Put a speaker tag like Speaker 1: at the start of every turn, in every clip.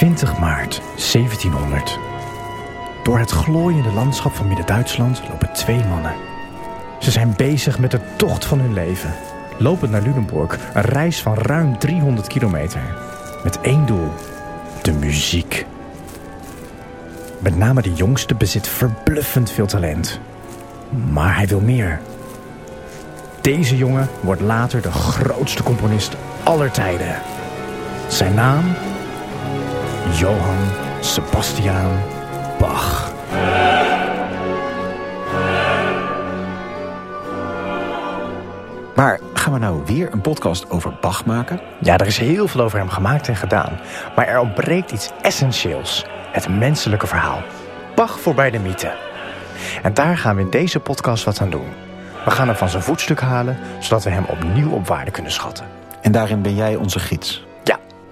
Speaker 1: 20 maart 1700. Door het glooiende landschap van Midden-Duitsland lopen twee mannen. Ze zijn bezig met de tocht van hun leven. Lopend naar Lunenburg, een reis van ruim 300 kilometer. Met één doel: de muziek. Met name de jongste bezit verbluffend veel talent. Maar hij wil meer. Deze jongen wordt later de grootste componist aller tijden. Zijn naam? Johann Sebastian Bach.
Speaker 2: Maar gaan we nou weer een podcast over Bach maken?
Speaker 1: Ja, er is heel veel over hem gemaakt en gedaan. Maar er ontbreekt iets essentieels. Het menselijke verhaal. Bach voorbij de mythe. En daar gaan we in deze podcast wat aan doen. We gaan hem van zijn voetstuk halen, zodat we hem opnieuw op waarde kunnen schatten.
Speaker 2: En daarin ben jij onze gids.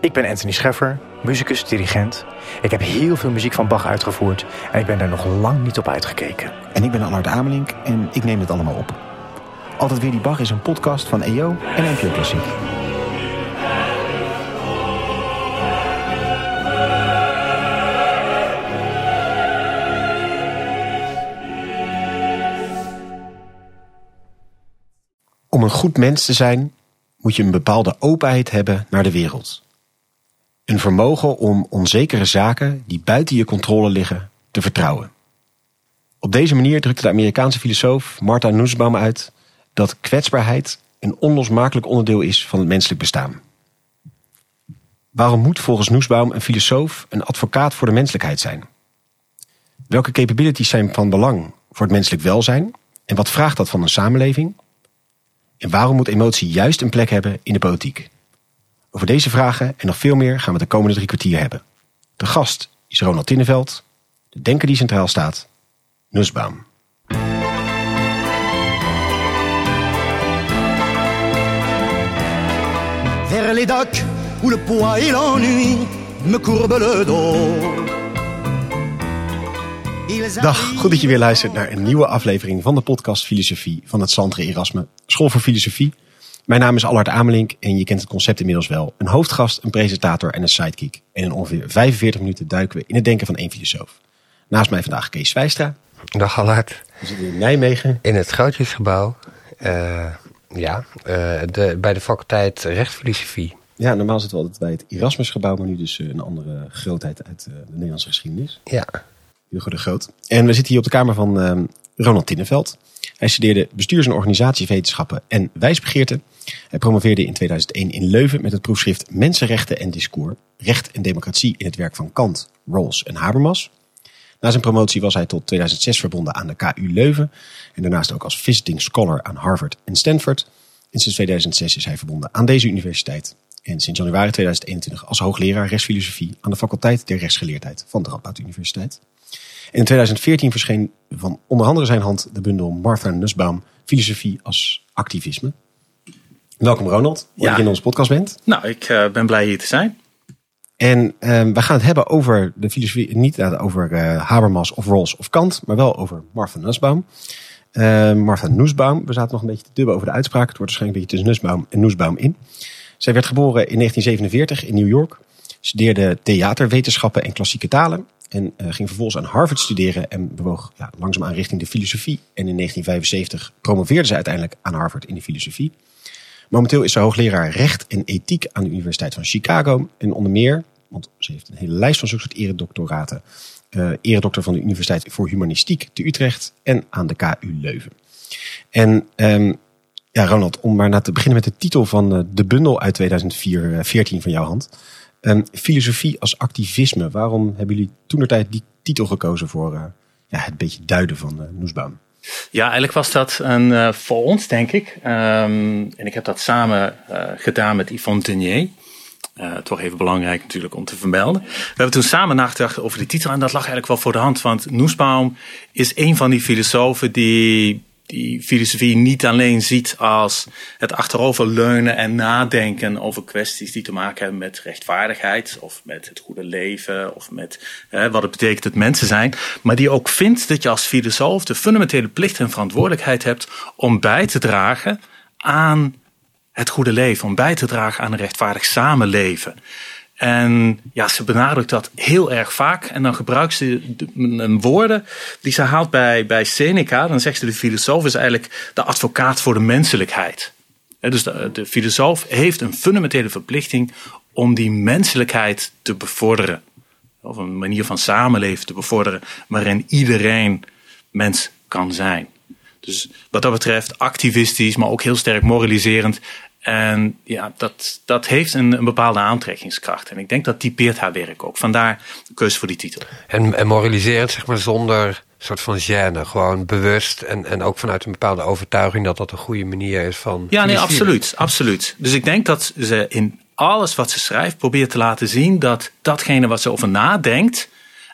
Speaker 1: Ik ben Anthony Scheffer, muzikus, dirigent. Ik heb heel veel muziek van Bach uitgevoerd en ik ben daar nog lang niet op uitgekeken.
Speaker 2: En ik ben Allard Amelink en ik neem het allemaal op. Altijd weer die Bach is een podcast van EO en NPO Klassiek. Om een goed mens te zijn, moet je een bepaalde openheid hebben naar de wereld. Een vermogen om onzekere zaken die buiten je controle liggen te vertrouwen. Op deze manier drukte de Amerikaanse filosoof Martha Nussbaum uit dat kwetsbaarheid een onlosmakelijk onderdeel is van het menselijk bestaan. Waarom moet volgens Nussbaum een filosoof een advocaat voor de menselijkheid zijn? Welke capabilities zijn van belang voor het menselijk welzijn en wat vraagt dat van een samenleving? En waarom moet emotie juist een plek hebben in de politiek? Over deze vragen en nog veel meer gaan we de komende drie kwartier hebben. De gast is Ronald Tinneveld, de denker die centraal staat, Nussbaum.
Speaker 3: Vers les docks où le poids et l'ennui me courbent le dos.
Speaker 2: Dag, goed dat je weer luistert naar een nieuwe aflevering van de podcast Filosofie van het Santre Erasme School voor Filosofie. Mijn naam is Allard Amelink en je kent het concept inmiddels wel. Een hoofdgast, een presentator en een sidekick. En in ongeveer 45 minuten duiken we in het denken van één filosoof. Naast mij vandaag Kees Zwijstra.
Speaker 4: Dag Allard.
Speaker 2: We zitten in Nijmegen.
Speaker 4: In het Goudjesgebouw. Uh, ja, uh, de, bij de faculteit Rechtfilosofie.
Speaker 2: Ja, normaal zitten we altijd bij het Erasmusgebouw, maar nu dus uh, een andere grootheid uit de Nederlandse geschiedenis.
Speaker 4: Ja.
Speaker 2: Hugo de Groot. En we zitten hier op de kamer van uh, Ronald Tinneveld. Hij studeerde bestuurs- en organisatiewetenschappen en wijsbegeerte. Hij promoveerde in 2001 in Leuven met het proefschrift Mensenrechten en Discours, Recht en Democratie in het werk van Kant, Rawls en Habermas. Na zijn promotie was hij tot 2006 verbonden aan de KU Leuven en daarnaast ook als visiting scholar aan Harvard en Stanford. En sinds 2006 is hij verbonden aan deze universiteit en sinds januari 2021 als hoogleraar rechtsfilosofie aan de faculteit der rechtsgeleerdheid van de Radboud Universiteit. En in 2014 verscheen van onder andere zijn hand de bundel Martha Nussbaum, Filosofie als Activisme. Welkom Ronald, dat ja. je in onze podcast bent.
Speaker 5: Nou, ik uh, ben blij hier te zijn.
Speaker 2: En uh, we gaan het hebben over de filosofie, niet over uh, Habermas of Rawls of Kant, maar wel over Martha Nussbaum. Martha Nussbaum, we zaten nog een beetje te dubben over de uitspraak. Het wordt waarschijnlijk een beetje tussen Nussbaum en Nussbaum in. Zij werd geboren in 1947 in New York, studeerde theaterwetenschappen en klassieke talen en ging vervolgens aan Harvard studeren en bewoog ja, langzaamaan richting de filosofie. En in 1975 promoveerde ze uiteindelijk aan Harvard in de filosofie. Momenteel is ze hoogleraar recht en ethiek aan de Universiteit van Chicago. En onder meer, want ze heeft een hele lijst van zulke soort eredoctoraten. Uh, van de Universiteit voor Humanistiek te Utrecht en aan de KU Leuven. En um, ja, Ronald, om maar na te beginnen met de titel van uh, de bundel uit 2014 van jouw hand. Um, filosofie als activisme. Waarom hebben jullie toen tijd die titel gekozen voor uh, ja, het beetje duiden van uh, Noesbaum?
Speaker 5: Ja, eigenlijk was dat een, uh, voor ons, denk ik. Um, en ik heb dat samen gedaan met Yvonne Denier. toch even belangrijk natuurlijk om te vermelden. We hebben toen samen nagedacht over die titel. En dat lag eigenlijk wel voor de hand. Want Noesbaum is een van die filosofen die die filosofie niet alleen ziet als het achteroverleunen en nadenken over kwesties die te maken hebben met rechtvaardigheid of met het goede leven of met hè, wat het betekent dat mensen zijn, maar die ook vindt dat je als filosoof de fundamentele plicht en verantwoordelijkheid hebt om bij te dragen aan het goede leven, om bij te dragen aan een rechtvaardig samenleven. En ja, ze benadrukt dat heel erg vaak. En dan gebruikt ze woorden die ze haalt bij, bij Seneca. Dan zegt ze de filosoof is eigenlijk de advocaat voor de menselijkheid. dus de, de filosoof heeft een fundamentele verplichting om die menselijkheid te bevorderen. Of een manier van samenleven te bevorderen waarin iedereen mens kan zijn. Dus wat dat betreft activistisch, maar ook heel sterk moraliserend. En ja, dat, dat heeft een, een, bepaalde aantrekkingskracht. En ik denk dat typeert haar werk ook. Vandaar de keuze voor die titel.
Speaker 4: En, en moraliserend, zeg maar, zonder soort van gêne. Gewoon bewust en, en ook vanuit een bepaalde overtuiging dat dat een goede manier is van.
Speaker 5: Ja, nee, absoluut, absoluut. Dus ik denk dat ze in alles wat ze schrijft probeert te laten zien dat datgene wat ze over nadenkt.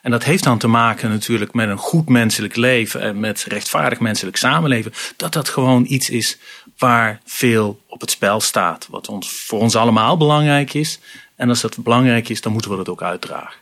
Speaker 5: En dat heeft dan te maken natuurlijk met een goed menselijk leven en met rechtvaardig menselijk samenleven. Dat dat gewoon iets is waar veel op het spel staat. Wat ons, voor ons allemaal belangrijk is. En als dat belangrijk is, dan moeten we dat ook uitdragen.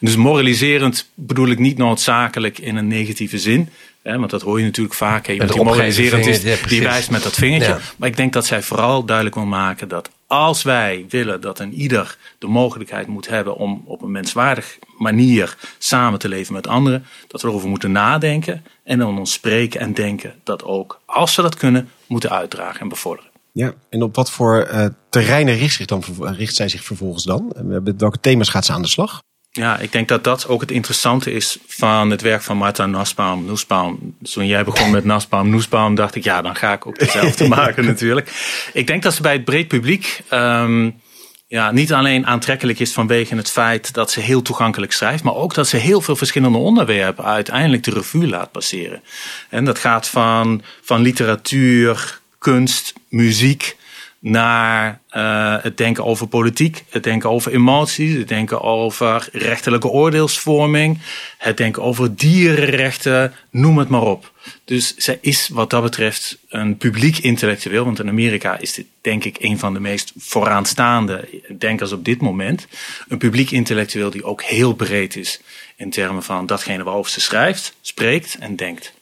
Speaker 5: dus moraliserend bedoel ik niet noodzakelijk in een negatieve zin. Hè, want dat hoor je natuurlijk vaak. Iemand die moraliserend is, die wijst met dat vingertje. Maar ik denk dat zij vooral duidelijk wil maken dat als wij willen dat een ieder de mogelijkheid moet hebben om op een menswaardig manier samen te leven met anderen, dat we erover moeten nadenken en dan ons spreken en denken dat ook, als we dat kunnen, moeten uitdragen en bevorderen.
Speaker 2: Ja, en op wat voor uh, terreinen richt, zich dan, richt zij zich vervolgens dan? Met welke thema's gaat ze aan de slag?
Speaker 5: Ja, ik denk dat dat ook het interessante is van het werk van Martha Nussbaum. Nussbaum. Toen jij begon met Nussbaum, Nussbaum, dacht ik, ja, dan ga ik ook hetzelfde maken natuurlijk. Ik denk dat ze bij het breed publiek um, ja, niet alleen aantrekkelijk is vanwege het feit dat ze heel toegankelijk schrijft, maar ook dat ze heel veel verschillende onderwerpen uiteindelijk de revue laat passeren. En dat gaat van, van literatuur, kunst, muziek, naar uh, het denken over politiek, het denken over emoties, het denken over rechterlijke oordeelsvorming, het denken over dierenrechten, noem het maar op. Dus zij is wat dat betreft een publiek intellectueel, want in Amerika is dit denk ik een van de meest vooraanstaande denkers op dit moment. Een publiek intellectueel die ook heel breed is in termen van datgene waarover ze schrijft, spreekt en denkt.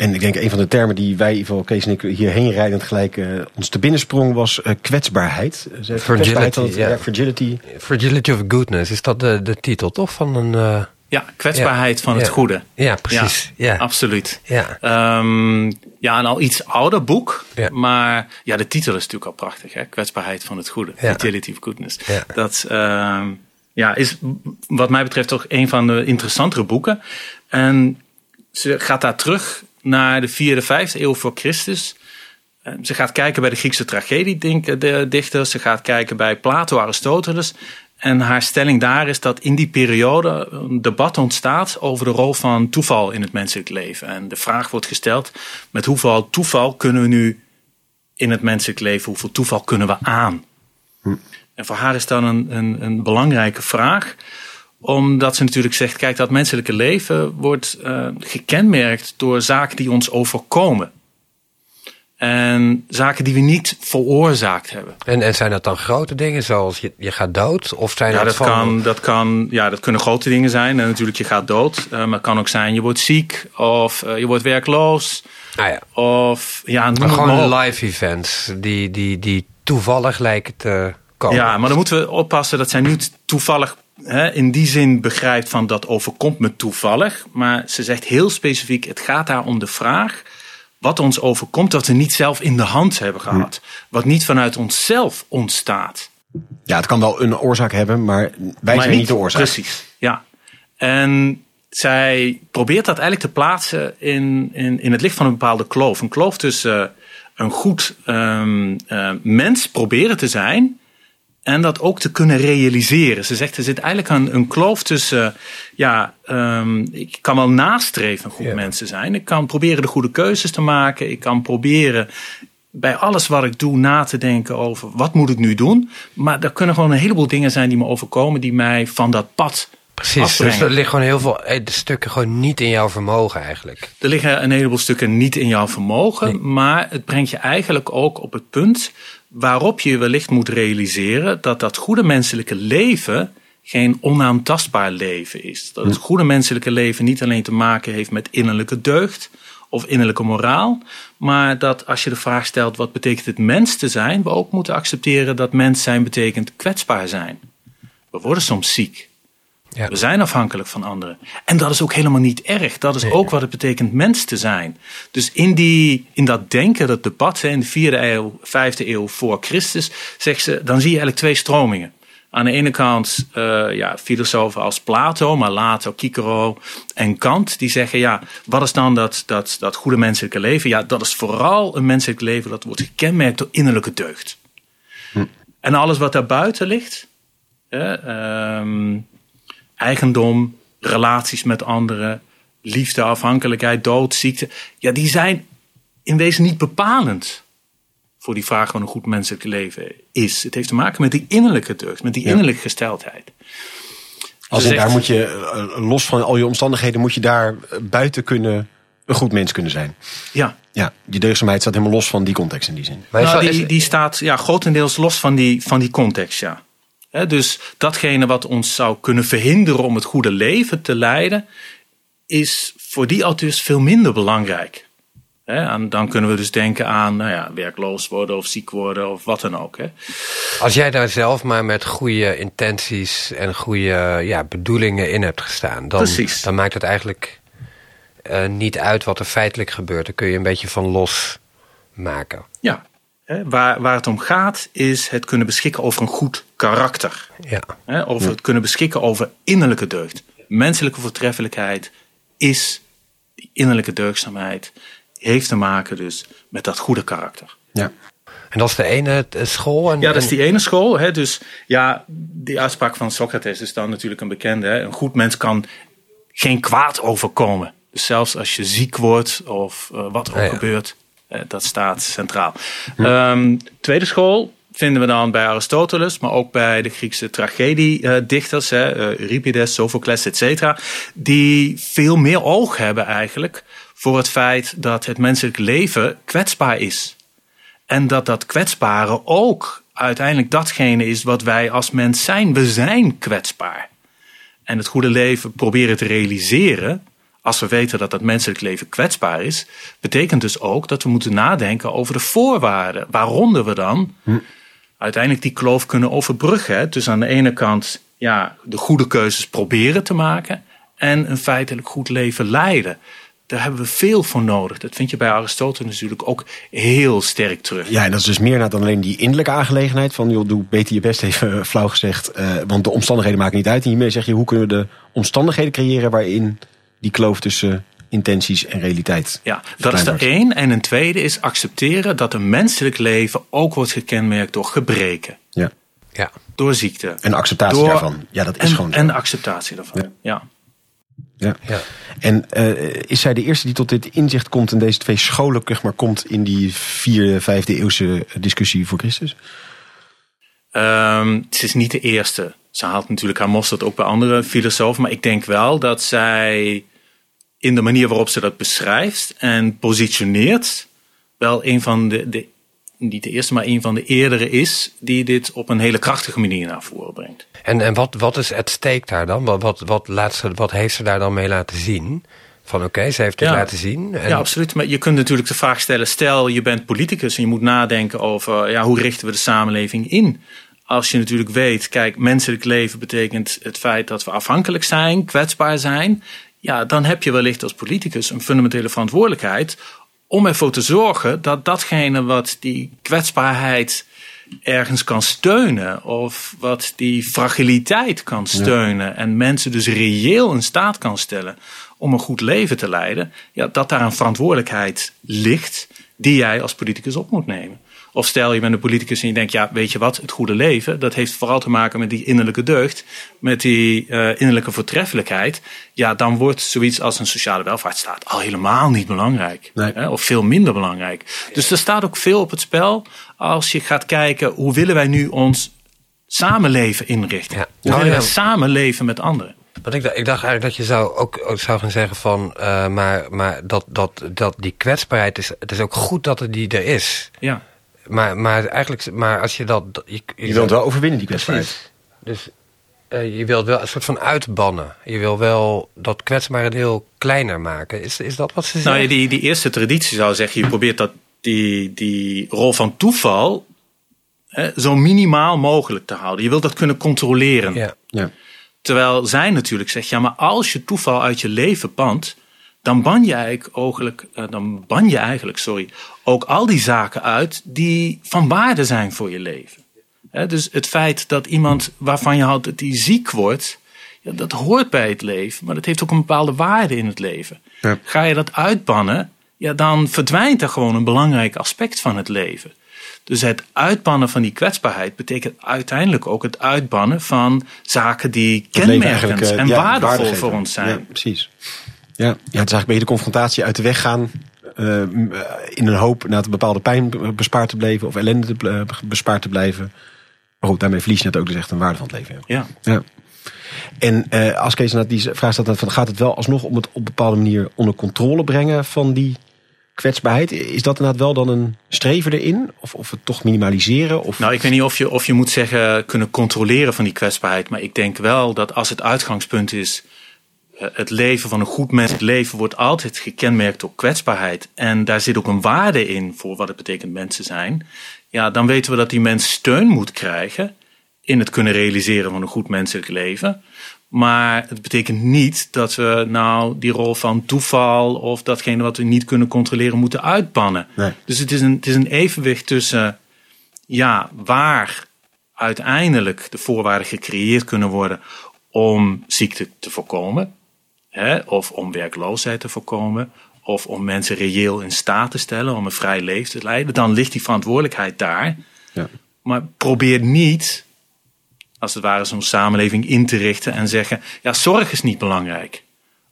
Speaker 2: En ik denk een van de termen die wij, in ieder geval Kees en ik, hierheen rijdend gelijk uh, ons te binnensprong was uh, kwetsbaarheid.
Speaker 4: Fragility,
Speaker 2: het, ja. fragility.
Speaker 4: Fragility of goodness, is dat de, de titel toch van een... Uh,
Speaker 5: ja, kwetsbaarheid van het goede.
Speaker 4: Ja, precies. Ja,
Speaker 5: absoluut.
Speaker 4: Ja.
Speaker 5: Um, ja, een al iets ouder boek. Maar ja, de titel is natuurlijk al prachtig. Hè? Kwetsbaarheid van het goede. Fragility of goodness. Dat um, ja, is wat mij betreft toch een van de interessantere boeken. En ze gaat daar terug naar de vierde, vijfde eeuw voor Christus. Ehm, ze gaat kijken bij de Griekse tragediedichters. Ze gaat kijken bij Plato, Aristoteles. En haar stelling daar is dat in die periode een debat ontstaat over de rol van toeval in het menselijk leven. En de vraag wordt gesteld: met hoeveel toeval kunnen we nu in het menselijk leven, hoeveel toeval kunnen we aan? Hm. En voor haar is dan een, een, een belangrijke vraag omdat ze natuurlijk zegt, kijk, dat menselijke leven wordt uh, gekenmerkt door zaken die ons overkomen. En zaken die we niet veroorzaakt hebben.
Speaker 4: En, en zijn dat dan grote dingen zoals je, je gaat dood? Of zijn
Speaker 5: ja,
Speaker 4: dat,
Speaker 5: dat, kan, dat, kan, ja, dat kunnen grote dingen zijn. En natuurlijk, je gaat dood. Uh, maar het kan ook zijn, je wordt ziek. Of uh, je wordt werkloos.
Speaker 4: Ah, ja.
Speaker 5: Of ja,
Speaker 4: maar gewoon live events die, die, die toevallig lijken te komen.
Speaker 5: Ja, maar dan moeten we oppassen. Dat zijn niet toevallig in die zin begrijpt van dat overkomt me toevallig. Maar ze zegt heel specifiek, het gaat daar om de vraag wat ons overkomt, wat we niet zelf in de hand hebben gehad. Wat niet vanuit onszelf ontstaat.
Speaker 2: Ja, het kan wel een oorzaak hebben, maar wij zijn niet de oorzaak.
Speaker 5: Precies, ja. En zij probeert dat eigenlijk te plaatsen in, in, in het licht van een bepaalde kloof. Een kloof tussen een goed um, uh, mens proberen te zijn en dat ook te kunnen realiseren. Ze zegt, er zit eigenlijk een, een kloof tussen, ja, um, ik kan wel nastreven goed mensen zijn. Ik kan proberen de goede keuzes te maken. Ik kan proberen bij alles wat ik doe na te denken over wat moet ik nu doen. Maar er kunnen gewoon een heleboel dingen zijn die me overkomen die mij van dat pad
Speaker 4: Precies, dus er liggen gewoon heel veel eh, stukken gewoon niet in jouw vermogen eigenlijk.
Speaker 5: Er liggen een heleboel stukken niet in jouw vermogen, maar het brengt je eigenlijk ook op het punt waarop je wellicht moet realiseren dat dat goede menselijke leven geen onaantastbaar leven is. Dat het hm. goede menselijke leven niet alleen te maken heeft met innerlijke deugd of innerlijke moraal, maar dat als je de vraag stelt wat betekent het mens te zijn, we ook moeten accepteren dat mens zijn betekent kwetsbaar zijn. We worden soms ziek.
Speaker 4: Ja.
Speaker 5: We zijn afhankelijk van anderen. En dat is ook helemaal niet erg. Dat is ook wat het betekent mens te zijn. Dus in, die, in dat denken, dat debat in de vierde eeuw, vijfde eeuw voor Christus, zegt ze, dan zie je eigenlijk twee stromingen. Aan de ene kant eh, ja, filosofen als Plato, maar later Cicero en Kant, die zeggen: ja, wat is dan dat, dat, dat goede menselijke leven? Ja, dat is vooral een menselijk leven dat wordt gekenmerkt door innerlijke deugd. En alles wat daarbuiten ligt, ehm, eigendom, relaties met anderen, liefde, afhankelijkheid, dood, ziekte, ja, die zijn in wezen niet bepalend voor die vraag van een goed menselijk leven is. Het heeft te maken met die innerlijke deugd, met die innerlijke gesteldheid.
Speaker 2: Als in,
Speaker 5: zegt-
Speaker 2: daar moet je, eh, los van al je omstandigheden, moet je daar eh, buiten kunnen, een goed mens kunnen zijn.
Speaker 5: Ja,
Speaker 2: Ja, die deugdzaamheid staat helemaal los van die context in die zin.
Speaker 4: Maar
Speaker 5: nou, die, die staat ja, grotendeels los van die, van die context, ja. Dus datgene wat ons zou kunnen verhinderen om het goede leven te leiden, is voor die auteurs veel minder belangrijk. En dan kunnen we dus denken aan nou ja, werkloos worden of ziek worden of wat dan ook.
Speaker 4: Als jij daar zelf maar met goede intenties en goede ja, bedoelingen in hebt gestaan, dan,
Speaker 5: Precies.
Speaker 4: dan maakt het eigenlijk eh, niet uit wat er feitelijk gebeurt. Daar kun je een beetje van los maken.
Speaker 5: Ja. Waar, waar het om gaat is het kunnen beschikken over een goed karakter.
Speaker 4: Ja.
Speaker 5: Over het kunnen beschikken over innerlijke deugd. Menselijke voortreffelijkheid is die innerlijke deugdzaamheid. Heeft te maken dus met dat goede karakter.
Speaker 2: Ja.
Speaker 4: En dat is de ene school. En,
Speaker 5: Ja, dat is die ene school. Hè, dus ja, die uitspraak van Socrates is dan natuurlijk een bekende. Hè. Een goed mens kan geen kwaad overkomen. Dus zelfs als je ziek wordt of eh, wat er ook
Speaker 4: Ja, ja.
Speaker 5: gebeurt, dat staat centraal. Ehm, tweede school vinden we dan bij Aristoteles, maar ook bij de Griekse tragediedichters, hè, eh, Euripides, Sophocles, et cetera, die veel meer oog hebben eigenlijk voor het feit dat het menselijk leven kwetsbaar is. En dat dat kwetsbare ook uiteindelijk datgene is wat wij als mens zijn. We zijn kwetsbaar. En het goede leven proberen te realiseren, als we weten dat dat menselijk leven kwetsbaar is, betekent dus ook dat we moeten nadenken over de voorwaarden. Waaronder we dan uiteindelijk die kloof kunnen overbruggen. hè. Dus aan de ene kant ja, de goede keuzes proberen te maken en een feitelijk goed leven leiden. Daar hebben we veel voor nodig. Dat vind je bij Aristoteles natuurlijk ook heel sterk terug.
Speaker 2: ja, en dat is dus meer dan alleen die innerlijke aangelegenheid. Van, joh, doe beter je best even flauw gezegd. eh, want de omstandigheden maken niet uit. En hiermee zeg je, hoe kunnen we de omstandigheden creëren waarin die kloof tussen intenties en realiteit
Speaker 5: Ja, dat is de één. En een tweede is accepteren dat een menselijk leven ook wordt gekenmerkt door gebreken,
Speaker 2: Ja.
Speaker 4: ja.
Speaker 5: door ziekte.
Speaker 2: En acceptatie
Speaker 5: Door-
Speaker 2: daarvan. Ja, dat is
Speaker 5: en,
Speaker 2: gewoon zo.
Speaker 5: en de acceptatie daarvan.
Speaker 2: Ja.
Speaker 5: Ja.
Speaker 2: Ja.
Speaker 4: Ja.
Speaker 2: En eh, is zij de eerste die tot dit inzicht komt en deze twee scholen zeg maar, komt in die vierde, vijfde eeuwse discussie voor Christus?
Speaker 5: Ehm, het is niet de eerste. Ze haalt natuurlijk haar mosterd ook bij andere filosofen. Maar ik denk wel dat zij in de manier waarop ze dat beschrijft en positioneert, wel een van de, de niet de eerste, maar een van de eerdere is die dit op een hele krachtige manier naar voren brengt.
Speaker 4: En, en wat, wat is het steek daar dan? Wat, wat, wat, laat ze, wat heeft ze daar dan mee laten zien? Van oké, ze heeft dit
Speaker 5: Ja.
Speaker 4: laten zien. En,
Speaker 5: Ja, absoluut. Maar je kunt natuurlijk de vraag stellen: stel je bent politicus en je moet nadenken over ja, hoe richten we de samenleving in. Als je natuurlijk weet, kijk, menselijk leven betekent het feit dat we afhankelijk zijn, kwetsbaar zijn. Ja, dan heb je wellicht als politicus een fundamentele verantwoordelijkheid om ervoor te zorgen dat datgene wat die kwetsbaarheid ergens kan steunen of wat die fragiliteit kan steunen en mensen dus reëel in staat kan stellen om een goed leven te leiden, ja, dat daar een verantwoordelijkheid ligt die jij als politicus op moet nemen. Of stel je bent een politicus en je denkt, ja, weet je wat, het goede leven, dat heeft vooral te maken met die innerlijke deugd, met die eh, innerlijke voortreffelijkheid. Ja, dan wordt zoiets als een sociale welvaartsstaat al helemaal niet belangrijk.
Speaker 2: Nee.
Speaker 5: Hè, of veel minder belangrijk. Dus er staat ook veel op het spel als je gaat kijken, hoe willen wij nu ons samenleven inrichten?
Speaker 4: Ja.
Speaker 5: Hoe
Speaker 4: Nou,
Speaker 5: willen
Speaker 4: ja.
Speaker 5: wij samenleven met anderen?
Speaker 4: Want ik, dacht- ik dacht eigenlijk dat je zou ook, ook zou gaan zeggen van, eh, maar, maar dat, dat, dat die kwetsbaarheid is, het is ook goed dat het die er is.
Speaker 5: Ja.
Speaker 4: Maar, maar eigenlijk, maar als je dat, je,
Speaker 2: Je wilt wel overwinnen, die kwetsbaarheid.
Speaker 4: Precies. Dus eh, je wilt wel een soort van uitbannen. Je wil wel dat kwetsbare deel kleiner maken. Is, is dat wat ze zeggen?
Speaker 5: Nou die, die eerste traditie zou zeggen, je probeert dat die, die rol van toeval hè, zo minimaal mogelijk te houden. Je wilt dat kunnen controleren.
Speaker 4: Ja.
Speaker 2: Ja.
Speaker 5: Terwijl zij natuurlijk zegt, ja, maar als je toeval uit je leven band, dan ban je eigenlijk, ogelijk, eh, dan ban je eigenlijk sorry, ook al die zaken uit die van waarde zijn voor je leven. Hè, dus het feit dat iemand waarvan je houdt dat hij ziek wordt, ja, dat hoort bij het leven, maar dat heeft ook een bepaalde waarde in het leven.
Speaker 2: Ja.
Speaker 5: Ga je dat uitbannen, ja, dan verdwijnt er gewoon een belangrijk aspect van het leven. Dus het uitbannen van die kwetsbaarheid betekent uiteindelijk ook het uitbannen van zaken die kenmerkend
Speaker 2: eh,
Speaker 5: en
Speaker 2: ja,
Speaker 5: waardevol voor ons zijn.
Speaker 2: Ja, precies. Ja, ja, het is eigenlijk beetje de confrontatie uit de weg gaan. Eh, eh, in een hoop na een bepaalde pijn be- bespaard te blijven. Of ellende te, ble- bespaard te blijven. Maar goed, daarmee verlies je net ook dus echt een waarde van het leven. Ja.
Speaker 5: Ja.
Speaker 2: Ja. En eh, als Kees naar die vraag stelt, van, gaat het wel alsnog om het op bepaalde manier onder controle brengen van die kwetsbaarheid? Is dat inderdaad wel dan een streven erin? Of, of het toch minimaliseren? Of,
Speaker 5: Nou, ik weet niet of je, of je moet zeggen kunnen controleren van die kwetsbaarheid. Maar ik denk wel dat als het uitgangspunt is. Eh, Het leven van een goed mens, het leven wordt altijd gekenmerkt door kwetsbaarheid. En daar zit ook een waarde in voor wat het betekent mensen zijn. Ja, dan weten we dat die mens steun moet krijgen in het kunnen realiseren van een goed menselijk leven. Maar het betekent niet dat we nou die rol van toeval of datgene wat we niet kunnen controleren moeten uitbannen.
Speaker 2: Nee.
Speaker 5: Dus het is, een, het is een evenwicht tussen ja, waar uiteindelijk de voorwaarden gecreëerd kunnen worden om ziekte te voorkomen, hè, of om werkloosheid te voorkomen, of om mensen reëel in staat te stellen om een vrij leven te leiden, dan ligt die verantwoordelijkheid daar.
Speaker 2: Ja.
Speaker 5: Maar probeer niet, als het ware, zo'n samenleving in te richten en zeggen: ja, zorg is niet belangrijk.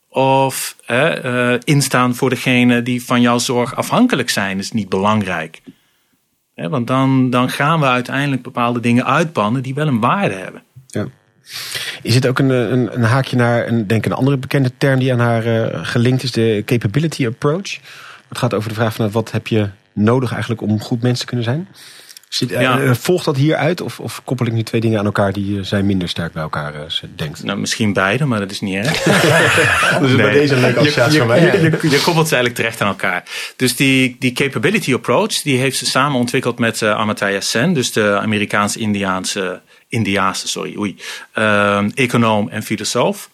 Speaker 5: Of hè, eh, instaan voor degene die van jouw zorg afhankelijk zijn is niet belangrijk. Hè, want dan, dan gaan we uiteindelijk bepaalde dingen uitbannen die wel een waarde hebben.
Speaker 2: Ja. Is het ook een, een, een haakje naar een, denk een andere bekende term die aan haar eh, gelinkt is, de capability approach? Het gaat over de vraag van wat heb je nodig eigenlijk om goed mens te kunnen zijn? Zit, eh,
Speaker 5: Ja.
Speaker 2: volgt dat hieruit of, of koppel ik nu twee dingen aan elkaar die eh, zij minder sterk bij elkaar eh, denkt?
Speaker 5: Nou, misschien beide, maar dat is niet erg.
Speaker 2: Dus bij deze leuke associatie
Speaker 5: je,
Speaker 2: van mij.
Speaker 5: je, je, je koppelt ze eigenlijk terecht aan elkaar. Dus die, die capability approach, die heeft ze samen ontwikkeld met uh, Amartya Sen, dus de Amerikaans-Indiaanse, Indiaanse, sorry, oei, uh, econoom en filosoof.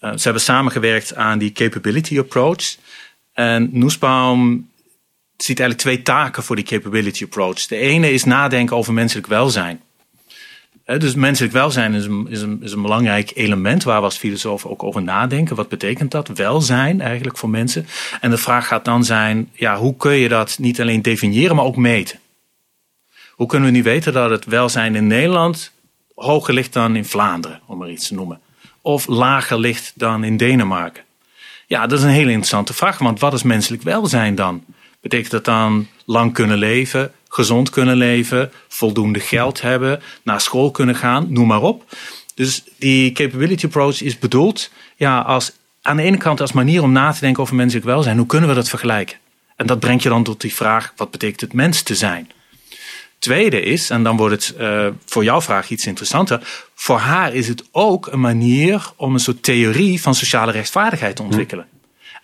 Speaker 5: Uh, ze hebben samengewerkt aan die capability approach. En Nussbaum ziet eigenlijk twee taken voor die capability approach. De ene is nadenken over menselijk welzijn. Dus menselijk welzijn is een, is, een, is een belangrijk element waar we als filosofen ook over nadenken. Wat betekent dat? Welzijn eigenlijk voor mensen. En de vraag gaat dan zijn, ja, hoe kun je dat niet alleen definiëren, maar ook meten? Hoe kunnen we nu weten dat het welzijn in Nederland hoger ligt dan in Vlaanderen, om maar iets te noemen? Of lager ligt dan in Denemarken? Ja, dat is een hele interessante vraag, want wat is menselijk welzijn dan? Betekent dat dan lang kunnen leven, gezond kunnen leven, voldoende geld hebben, naar school kunnen gaan, noem maar op. Dus die capability approach is bedoeld ja, als, aan de ene kant als manier om na te denken over menselijk welzijn. Hoe kunnen we dat vergelijken? En dat brengt je dan tot die vraag, wat betekent het mens te zijn? Tweede is, en dan wordt het uh, voor jouw vraag iets interessanter. Voor haar is het ook een manier om een soort theorie van sociale rechtvaardigheid te ontwikkelen.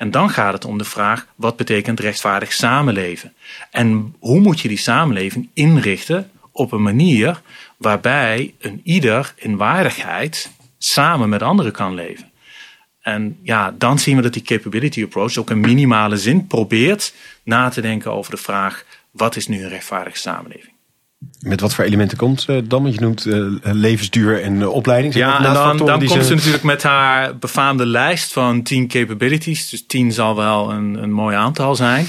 Speaker 5: En dan gaat het om de vraag: wat betekent rechtvaardig samenleven? En hoe moet je die samenleving inrichten op een manier waarbij een ieder in waardigheid samen met anderen kan leven? En ja, dan zien we dat die capability approach ook een minimale zin probeert na te denken over de vraag: wat is nu een rechtvaardige samenleving?
Speaker 2: Met wat voor elementen komt uh, dan? Want je noemt uh, levensduur en uh, opleiding.
Speaker 5: Ja, en dan, dan komt ze... ze natuurlijk met haar befaamde lijst van 10 capabilities. Dus 10 zal wel een, een mooi aantal zijn.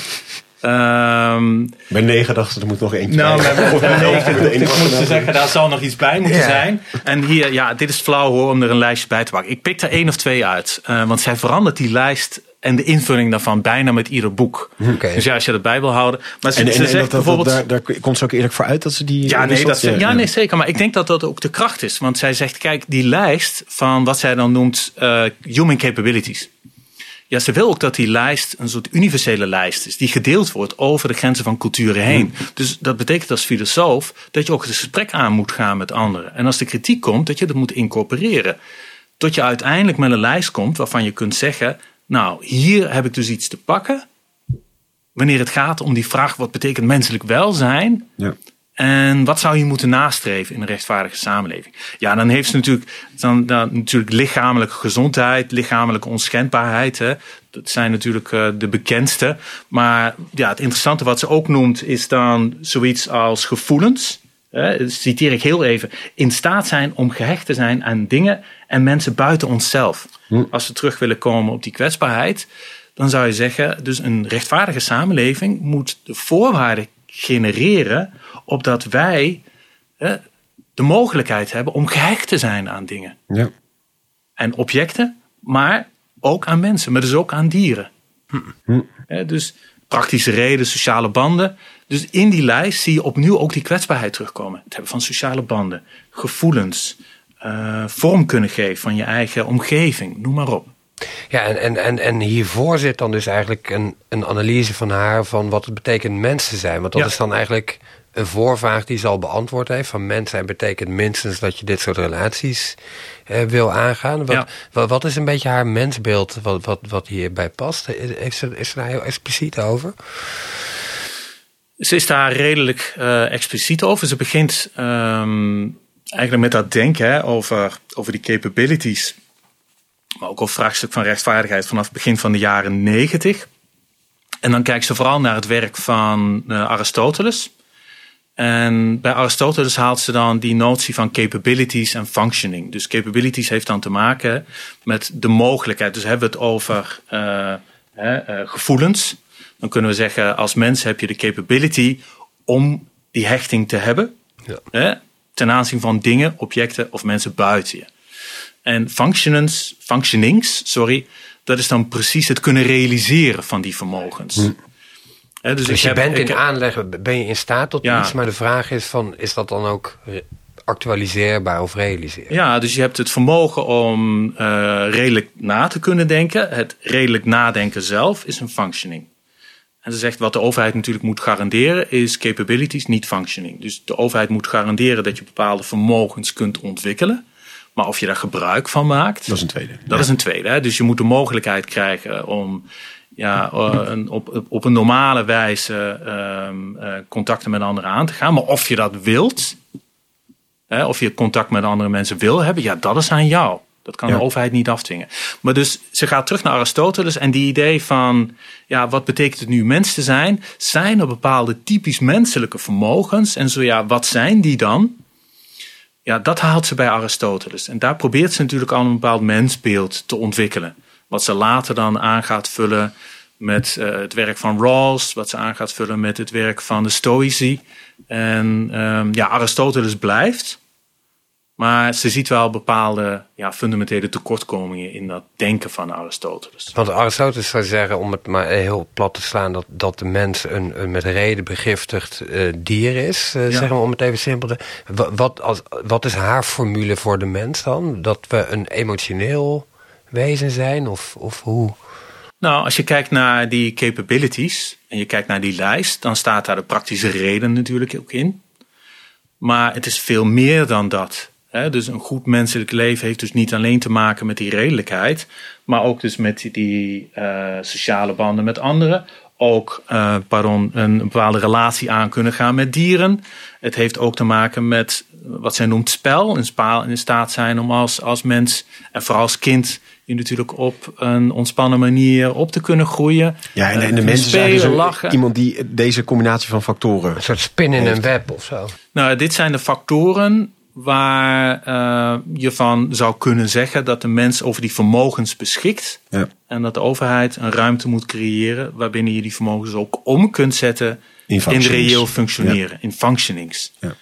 Speaker 5: Um,
Speaker 2: bij negen dachten er moet nog eentje
Speaker 5: nou,
Speaker 2: bij.
Speaker 5: Nou, bij negen ze zeggen, daar zal nog iets bij moeten zijn. En hier, ja, dit is flauw hoor, om er een lijstje bij te pakken. Ik pik er één of twee uit. Uh, want zij verandert die lijst en de invulling daarvan bijna met ieder boek.
Speaker 4: Okay.
Speaker 5: Dus ja, als je dat bij wil houden. Maar ze,
Speaker 2: en, en,
Speaker 5: ze
Speaker 2: en
Speaker 5: zegt
Speaker 2: dat, dat,
Speaker 5: bijvoorbeeld.
Speaker 2: daar, daar komt ze ook eerlijk voor uit dat ze die.
Speaker 5: Ja, nee, dat ze, ja, ja, nee, zeker. Maar ik denk dat dat ook de kracht is. Want zij zegt, kijk, die lijst van wat zij dan noemt uh, human capabilities. Ja, ze wil ook dat die lijst een soort universele lijst is, die gedeeld wordt over de grenzen van culturen heen. Dus dat betekent als filosoof dat je ook het gesprek aan moet gaan met anderen. En als de kritiek komt, dat je dat moet incorporeren. Tot je uiteindelijk met een lijst komt waarvan je kunt zeggen: Nou, hier heb ik dus iets te pakken. Wanneer het gaat om die vraag: wat betekent menselijk welzijn?
Speaker 2: Ja.
Speaker 5: En wat zou je moeten nastreven in een rechtvaardige samenleving? Ja, dan heeft ze natuurlijk, dan, dan natuurlijk lichamelijke gezondheid, lichamelijke onschendbaarheid. Hè. Dat zijn natuurlijk uh, de bekendste. Maar ja, het interessante wat ze ook noemt is dan zoiets als gevoelens. Hè, citeer ik heel even. In staat zijn om gehecht te zijn aan dingen en mensen buiten onszelf. Hm. Als we terug willen komen op die kwetsbaarheid, dan zou je zeggen, dus een rechtvaardige samenleving moet de voorwaarden genereren opdat wij de mogelijkheid hebben om gehecht te zijn aan dingen.
Speaker 2: Ja.
Speaker 5: En objecten, maar ook aan mensen, maar dus ook aan dieren. Hm. dus praktische reden, sociale banden. Dus in die lijst zie je opnieuw ook die kwetsbaarheid terugkomen. Het hebben van sociale banden, gevoelens, uh, vorm kunnen geven van je eigen omgeving, noem maar op.
Speaker 4: Ja, en, en, en, en hiervoor zit dan dus eigenlijk een, een analyse van haar van wat het betekent mensen zijn. Want dat is dan eigenlijk een voorvraag die ze al beantwoord heeft. Van mens zijn betekent minstens dat je dit soort relaties eh, wil aangaan. Wat, wat, wat, is een beetje haar mensbeeld wat, wat, wat hierbij past? Is ze, is ze daar heel expliciet over?
Speaker 5: Ze is daar redelijk uh, expliciet over. Ze begint um, eigenlijk met dat denken hè, over, over die capabilities. Maar ook over vraagstuk van rechtvaardigheid vanaf het begin van de jaren negentig. En dan kijkt ze vooral naar het werk van uh, Aristoteles. En bij Aristoteles haalt ze dan die notie van capabilities en functioning. Dus capabilities heeft dan te maken met de mogelijkheid. Dus hebben we het over uh, uh, gevoelens. Dan kunnen we zeggen, als mens heb je de capability om die hechting te hebben. Ja. ten aanzien van dingen, objecten of mensen buiten je. En functionings, functionings, sorry, dat is dan precies het kunnen realiseren van die vermogens. Hm
Speaker 4: dus, dus je bent in aanleg, ben je in staat tot iets, maar de vraag is van, is dat dan ook actualiseerbaar of realiseerbaar?
Speaker 5: Ja, dus je hebt het vermogen om uh, redelijk na te kunnen denken. Het redelijk nadenken zelf is een functioning. En ze zegt wat de overheid natuurlijk moet garanderen is capabilities, niet functioning. Dus de overheid moet garanderen dat je bepaalde vermogens kunt ontwikkelen. Maar of je daar gebruik van maakt.
Speaker 2: Dat is een tweede.
Speaker 5: Dat is een tweede. Hè? Dus je moet de mogelijkheid krijgen om ja, eh, een, op, op een normale wijze um, uh, contacten met anderen aan te gaan. Maar of je dat wilt, hè, of je contact met andere mensen wil hebben, ja, dat is aan jou. Dat kan de overheid niet afdwingen. Maar dus ze gaat terug naar Aristoteles en die idee van, ja, wat betekent het nu mens te zijn? Zijn er bepaalde typisch menselijke vermogens? En zo ja, wat zijn die dan? Ja, dat haalt ze bij Aristoteles. En daar probeert ze natuurlijk al een bepaald mensbeeld te ontwikkelen. Wat ze later dan aan gaat vullen met uh, het werk van Rawls, wat ze aan gaat vullen met het werk van de Stoïci. En um, ja, Aristoteles blijft. Maar ze ziet wel bepaalde ja, fundamentele tekortkomingen in dat denken van Aristoteles.
Speaker 4: Want Aristoteles zou zeggen, om het maar heel plat te slaan, dat, dat de mens een, een met reden begiftigd uh, dier is. Uh, ja. Zeggen we om het even simpel te. Wat, als, wat is haar formule voor de mens dan? Dat we een emotioneel wezen zijn? Of, of hoe?
Speaker 5: Nou, als je kijkt naar die capabilities en je kijkt naar die lijst, dan staat daar de praktische reden natuurlijk ook in. Maar het is veel meer dan dat. Dus een goed menselijk leven heeft dus niet alleen te maken met die redelijkheid, maar ook dus met die uh, sociale banden met anderen. Ook uh, pardon, een bepaalde relatie aan kunnen gaan met dieren. Het heeft ook te maken met wat zij noemt spel. In, in staat zijn om als, als mens en vooral als kind je natuurlijk op een ontspannen manier op te kunnen groeien.
Speaker 2: Ja, en, en de mensen spelen, zijn lachen. iemand die deze combinatie van factoren.
Speaker 4: Een soort spin in een web of zo.
Speaker 5: Nou, dit zijn de factoren waar uh, je van zou kunnen zeggen dat de mens over die vermogens beschikt. Ja. En dat de overheid een ruimte moet creëren waarbinnen je die vermogens ook om kunt zetten in, in reëel functioneren, in functionings. Ja.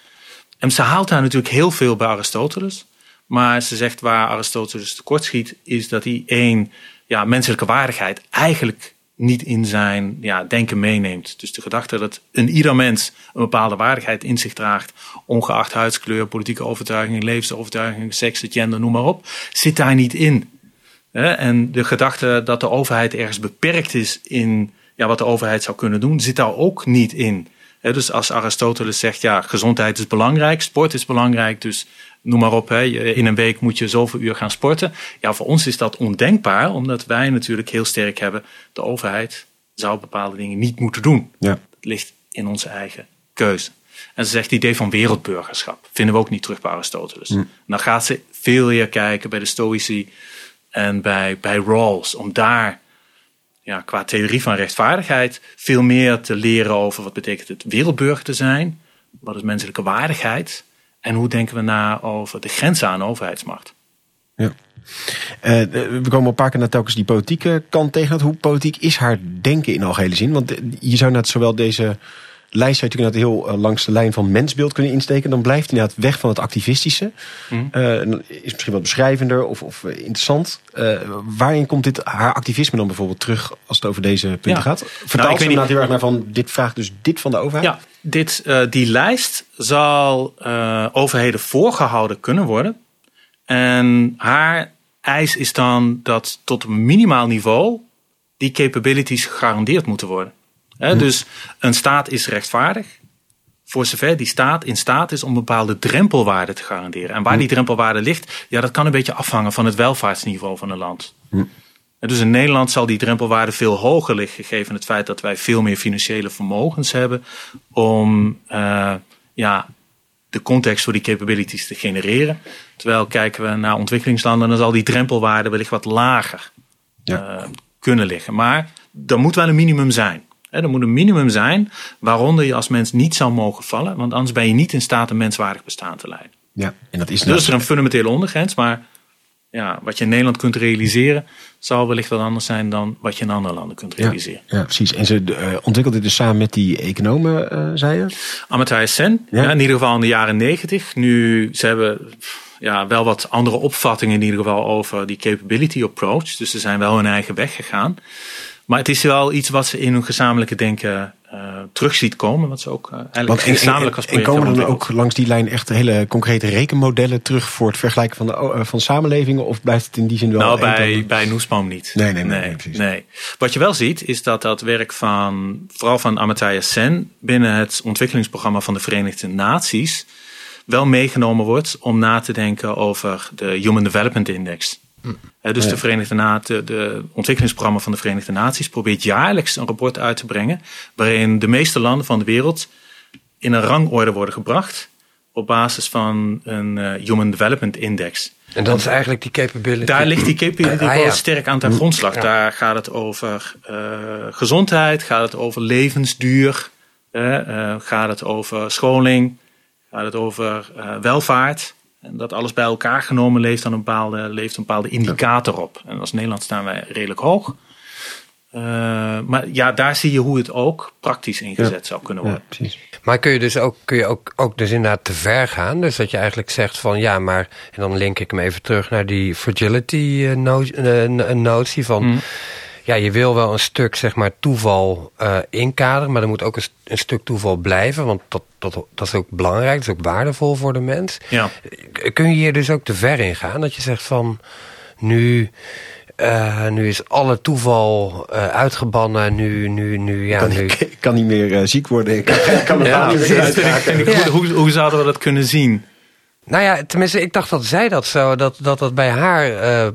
Speaker 5: En ze haalt daar natuurlijk heel veel bij Aristoteles. Maar ze zegt waar Aristoteles tekortschiet, is dat hij één, ja, menselijke waardigheid eigenlijk niet in zijn ja, denken meeneemt. Dus de gedachte dat een ieder mens een bepaalde waardigheid in zich draagt, ongeacht huidskleur, politieke overtuigingen, levensovertuigingen, seks, gender, noem maar op, zit daar niet in. En de gedachte dat de overheid ergens beperkt is in ja, wat de overheid zou kunnen doen, zit daar ook niet in. Dus als Aristoteles zegt, ja, gezondheid is belangrijk, sport is belangrijk, dus noem maar op, in een week moet je zoveel uur gaan sporten. Ja, voor ons is dat ondenkbaar, omdat wij natuurlijk heel sterk hebben, de overheid zou bepaalde dingen niet moeten doen.
Speaker 2: Ja.
Speaker 5: Dat ligt in onze eigen keuze. En ze zegt het idee van wereldburgerschap. Vinden we ook niet terug bij Aristoteles. Dan gaat ze veel meer kijken bij de Stoïci en bij, bij Rawls. Om daar ja, qua theorie van rechtvaardigheid veel meer te leren over wat betekent het wereldburger te zijn. Wat is menselijke waardigheid? En hoe denken we na over de grenzen aan overheidsmacht?
Speaker 2: Ja. Uh, we komen een paar keer naar telkens die politieke kant tegen. Hoe politiek is haar denken in algehele zin? Want je zou net zowel deze lijst zou je natuurlijk heel langs de lijn van mensbeeld kunnen insteken. Dan blijft hij inderdaad weg van het activistische. Mm. Uh, is misschien wat beschrijvender of, of interessant. Uh, waarin komt dit, haar activisme dan bijvoorbeeld terug als het over deze punten ja. gaat? Vertaalt nou, ze inderdaad heel erg naar van dit vraagt dus dit van de overheid?
Speaker 5: Ja, dit, uh, die lijst zal overheden voorgehouden kunnen worden. En haar eis is dan dat tot een minimaal niveau die capabilities gegarandeerd moeten worden. He, dus een staat is rechtvaardig. Voor zover die staat in staat is om bepaalde drempelwaarden te garanderen. En waar die drempelwaarde ligt, ja, dat kan een beetje afhangen van het welvaartsniveau van een land. En dus in Nederland zal die drempelwaarde veel hoger liggen, gegeven het feit dat wij veel meer financiële vermogens hebben om uh, ja, de context voor die capabilities te genereren. Terwijl kijken we naar ontwikkelingslanden, dan zal die drempelwaarde wellicht wat lager ja. uh, kunnen liggen. Maar er moet wel een minimum zijn. Er moet een minimum zijn waaronder je als mens niet zou mogen vallen, want anders ben je niet in staat een menswaardig bestaan te leiden.
Speaker 2: Ja, en dat is
Speaker 5: dus is er een fundamentele ondergrens, maar ja, wat je in Nederland kunt realiseren, zal wellicht wat anders zijn dan wat je in andere landen kunt realiseren.
Speaker 2: Ja, ja precies. En ze uh, ontwikkelde dit dus samen met die economen, uh, zei je?
Speaker 5: Amartya Sen, ja. in ieder geval in de jaren negentig. Nu, ze hebben ja, wel wat andere opvattingen in ieder geval over die capability approach. Dus ze zijn wel hun eigen weg gegaan. Maar het is wel iets wat ze in hun gezamenlijke denken uh, terug ziet komen. Wat ze ook uh, eigenlijk gezamenlijk als project
Speaker 2: En komen er ook langs die lijn echt hele concrete rekenmodellen terug voor het vergelijken van, de, uh, van samenlevingen? Of blijft het in die zin wel?
Speaker 5: Nou, bij, bij Noesbaum niet.
Speaker 2: Nee nee nee, nee, nee,
Speaker 5: nee, Wat je wel ziet, is dat dat werk van, vooral van Amartya Sen, binnen het ontwikkelingsprogramma van de Verenigde Naties, wel meegenomen wordt om na te denken over de Human Development Index. Dus de Verenigde Naties, de ontwikkelingsprogramma van de Verenigde Naties probeert jaarlijks een rapport uit te brengen waarin de meeste landen van de wereld in een rangorde worden gebracht op basis van een uh, Human Development Index.
Speaker 4: En dat is eigenlijk die capability.
Speaker 5: Daar ligt die capability ah, ja. sterk aan ten hm. grondslag. Daar gaat het over uh, gezondheid, gaat het over levensduur, uh, gaat het over scholing, gaat het over welvaart. En dat alles bij elkaar genomen leeft dan een bepaalde, leeft een bepaalde indicator op. En als Nederland staan wij redelijk hoog. Uh, maar ja, daar zie je hoe het ook praktisch ingezet zou kunnen worden. Ja,
Speaker 4: maar kun je dus ook, kun je ook, ook dus inderdaad te ver gaan? Dus dat je eigenlijk zegt van ja, maar. En dan link ik hem even terug naar die fragility uh, notie van. Mm ja, je wil wel een stuk zeg maar, toeval uh, inkaderen, maar er moet ook een, een, stuk toeval blijven, want dat, dat, dat is ook belangrijk, dat is ook waardevol voor de mens.
Speaker 5: Ja.
Speaker 4: Kun je hier dus ook te ver in gaan? Dat je zegt van nu. Uh, nu is alle toeval uh, uitgebannen. Nu, nu, nu, ja,
Speaker 2: kan,
Speaker 4: nu.
Speaker 2: Ik, kan niet meer ziek worden. Ik kan, kan ja, niet meer
Speaker 5: ja. hoe, hoe zouden we dat kunnen zien?
Speaker 4: Nou ja, tenminste, ik dacht dat zij dat zo, dat dat, dat bij haar. Uh,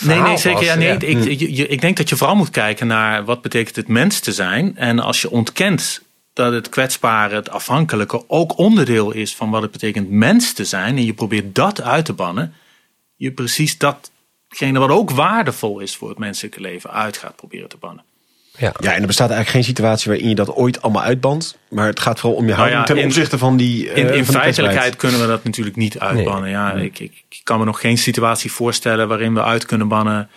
Speaker 5: nee, nee, zeker. Ja, nee, Ik, ik, ik denk dat je vooral moet kijken naar wat betekent het mens te zijn. En als je ontkent dat het kwetsbare, het afhankelijke ook onderdeel is van wat het betekent mens te zijn. En je probeert dat uit te bannen. Je precies datgene wat ook waardevol is voor het menselijke leven uit gaat proberen te bannen.
Speaker 2: Ja. ja, en er bestaat eigenlijk geen situatie waarin je dat ooit allemaal uitbandt. Maar het gaat vooral om je houding nou ja, ten opzichte van die.
Speaker 5: Uh, in in feitelijkheid kunnen we dat natuurlijk niet uitbannen. Ja, Ik, ik, kan me nog geen situatie voorstellen waarin we uit kunnen bannen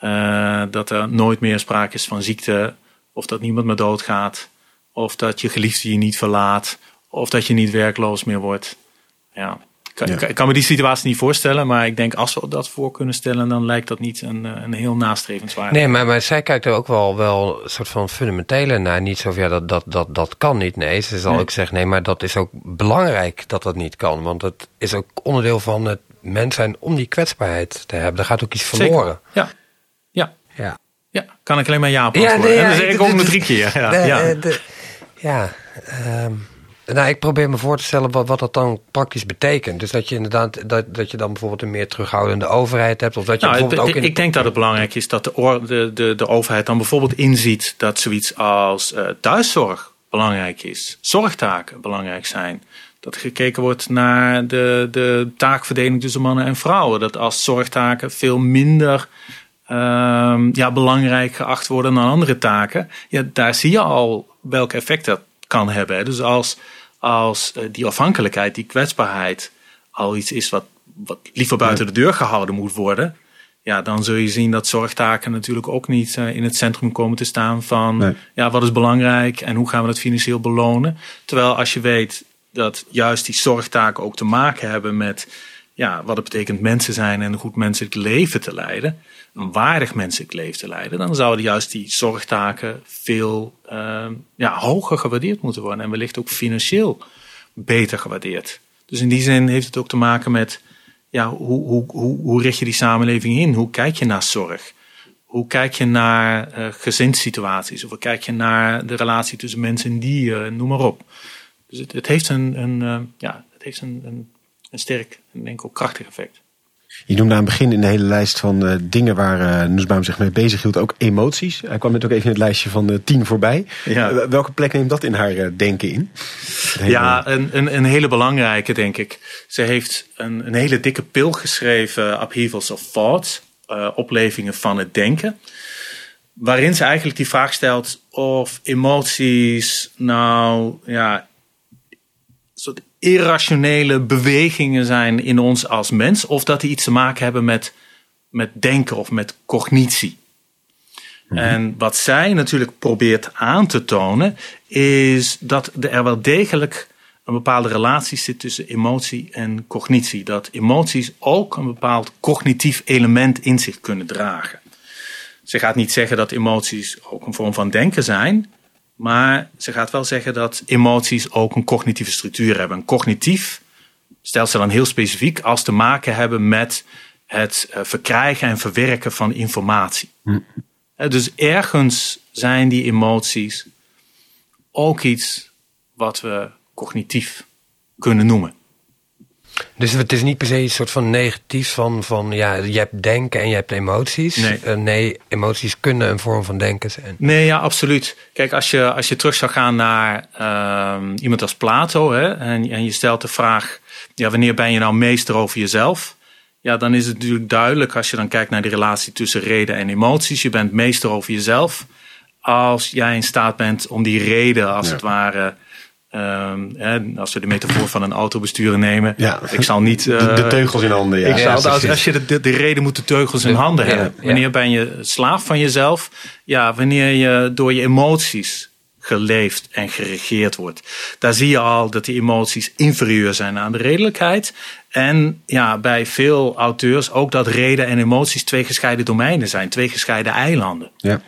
Speaker 5: uh, dat er nooit meer sprake is van ziekte. Of dat niemand meer doodgaat. Of dat je geliefde je niet verlaat. Of dat je niet werkloos meer wordt. Ja. Ik kan me die situatie niet voorstellen, maar ik denk als we dat voor kunnen stellen, dan lijkt dat niet een, eh, een heel nastrevenswaardig.
Speaker 4: Nee, maar, maar zij kijkt er ook wel, wel een soort van fundamentele naar. Niet zo van ja, dat, dat, dat, dat kan niet. Nee, ze zal ook zeggen, nee, maar dat is ook belangrijk dat dat niet kan. Want het is ook onderdeel van het mens zijn om die kwetsbaarheid te hebben. Daar gaat ook iets verloren.
Speaker 5: Ja. ja.
Speaker 4: Ja.
Speaker 5: Ja, kan ik alleen maar ja op Ja, nee, ja, en dan zeg ik ook nog drie keer. Ja,
Speaker 4: de,
Speaker 5: ja.
Speaker 4: De, ja um, nou, ik probeer me voor te stellen wat, wat dat dan praktisch betekent. Dus dat je inderdaad dat, dat je dan bijvoorbeeld een meer terughoudende overheid hebt. Of dat je nou, bijvoorbeeld ook
Speaker 5: in... Ik denk dat het belangrijk is dat de, de, de, de overheid dan bijvoorbeeld inziet dat zoiets als uh, thuiszorg belangrijk is. Zorgtaken belangrijk zijn. Dat gekeken wordt naar de, de taakverdeling tussen mannen en vrouwen. Dat als zorgtaken veel minder uh, ja, belangrijk geacht worden dan andere taken. Ja, daar zie je al welk effect dat kan hebben. Dus als, als uh, die afhankelijkheid, die kwetsbaarheid al iets is wat, wat liever buiten de deur gehouden moet worden. Ja, dan zul je zien dat zorgtaken natuurlijk ook niet uh, in het centrum komen te staan van nee. ja, wat is belangrijk en hoe gaan we dat financieel belonen. Terwijl als je weet dat juist die zorgtaken ook te maken hebben met ja, wat het betekent mensen zijn en een goed menselijk leven te leiden, een waardig menselijk leven te leiden, dan zouden juist die zorgtaken veel uh, ja, hoger gewaardeerd moeten worden en wellicht ook financieel beter gewaardeerd. Dus in die zin heeft het ook te maken met ja, hoe, hoe, hoe, hoe richt je die samenleving in? Hoe kijk je naar zorg? Hoe kijk je naar uh, gezinssituaties? Of hoe kijk je naar de relatie tussen mensen en dieren? Noem maar op. Dus het, heeft een, een uh, ja, het heeft een, een, een sterk en denk ik ook krachtig effect.
Speaker 2: Je noemde aan het begin in de hele lijst van uh, dingen waar uh, Nussbaum zich mee bezig hield ook emoties. Hij kwam net ook even in het lijstje van uh, tien voorbij. Ja. welke plek neemt dat in haar denken in?
Speaker 5: Ja, een, een, een, hele belangrijke denk ik. Ze heeft een, een hele dikke pil geschreven, Upheavals of Thought, oplevingen van het denken. Waarin ze eigenlijk die vraag stelt of emoties nou ja, irrationele bewegingen zijn in ons als mens, of dat die iets te maken hebben met, met denken of met cognitie. Mm-hmm. En wat zij natuurlijk probeert aan te tonen, is dat er wel degelijk een bepaalde relatie zit tussen emotie en cognitie. Dat emoties ook een bepaald cognitief element in zich kunnen dragen. Ze gaat niet zeggen dat emoties ook een vorm van denken zijn, maar ze gaat wel zeggen dat emoties ook een cognitieve structuur hebben. Een cognitief stelt ze dan heel specifiek als te maken hebben met het uh, verkrijgen en verwerken van informatie. Hm. Dus ergens zijn die emoties ook iets wat we cognitief kunnen noemen.
Speaker 4: Dus het is niet per se een soort van negatief van, van ja, je hebt denken en je hebt emoties.
Speaker 5: Nee.
Speaker 4: Uh, nee, emoties kunnen een vorm van denken zijn.
Speaker 5: Nee, ja, absoluut. Kijk, als je, als je terug zou gaan naar uh, iemand als Plato hè, en, en je stelt de vraag, ja, wanneer ben je nou meester over jezelf? Ja, dan is het natuurlijk duidelijk als je dan kijkt naar die relatie tussen reden en emoties. Je bent meester over jezelf als jij in staat bent om die reden als ja. het ware Um, als we de metafoor van een autobestuurder nemen.
Speaker 2: Ja.
Speaker 5: Ik zal niet. Uh,
Speaker 2: de, de, teugels in handen. Ja.
Speaker 5: Ik zal, als, als je de, de, de, reden moet de teugels in handen ja, hebben. Wanneer ben je slaaf van jezelf? Ja, wanneer je door je emoties geleefd en geregeerd wordt. Daar zie je al dat die emoties inferieur zijn aan de redelijkheid. En ja, bij veel auteurs ook dat reden en emoties twee gescheiden domeinen zijn, twee gescheiden eilanden.
Speaker 2: Ja.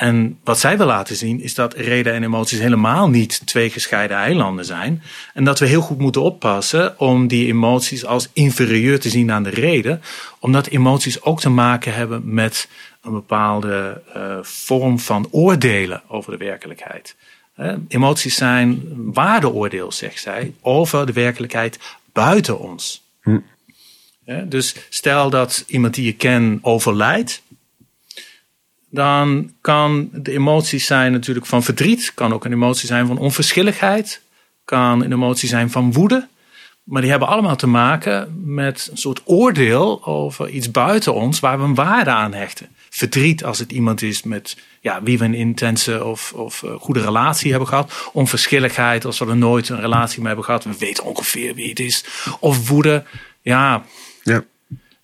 Speaker 5: En wat zij wil laten zien is dat reden en emoties helemaal niet twee gescheiden eilanden zijn. En dat we heel goed moeten oppassen om die emoties als inferieur te zien aan de reden. Omdat emoties ook te maken hebben met een bepaalde uh, vorm van oordelen over de werkelijkheid. Uh, emoties zijn waardeoordeel, zegt zij, over de werkelijkheid buiten ons. Hm. Uh, dus stel dat iemand die je kent overlijdt dan kan de emoties zijn natuurlijk van verdriet, kan ook een emotie zijn van onverschilligheid, kan een emotie zijn van woede. Maar die hebben allemaal te maken met een soort oordeel over iets buiten ons waar we een waarde aan hechten. Verdriet als het iemand is met ja, wie we een intense of, of uh, goede relatie hebben gehad. Onverschilligheid als we er nooit een relatie mee hebben gehad. We weten ongeveer wie het is. Of woede. Ja,
Speaker 2: ja.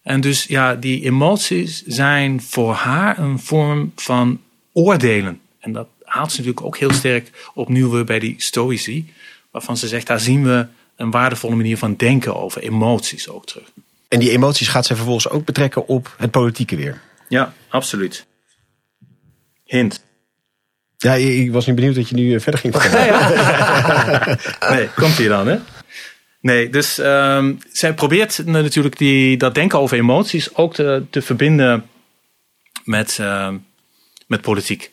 Speaker 5: En dus ja, die emoties zijn voor haar een vorm van oordelen. En dat haalt ze natuurlijk ook heel sterk opnieuw weer bij die stoïci. Waarvan ze zegt, daar zien we een waardevolle manier van denken over emoties ook terug.
Speaker 2: En die emoties gaat zij vervolgens ook betrekken op het politieke weer.
Speaker 5: Ja, absoluut. Hint.
Speaker 2: Ja, ik was niet benieuwd dat je nu verder ging vertellen.
Speaker 5: nee, komt hier dan, hè? Nee, dus um, zij probeert natuurlijk die, dat denken over emoties ook te, te verbinden met, uh, met politiek.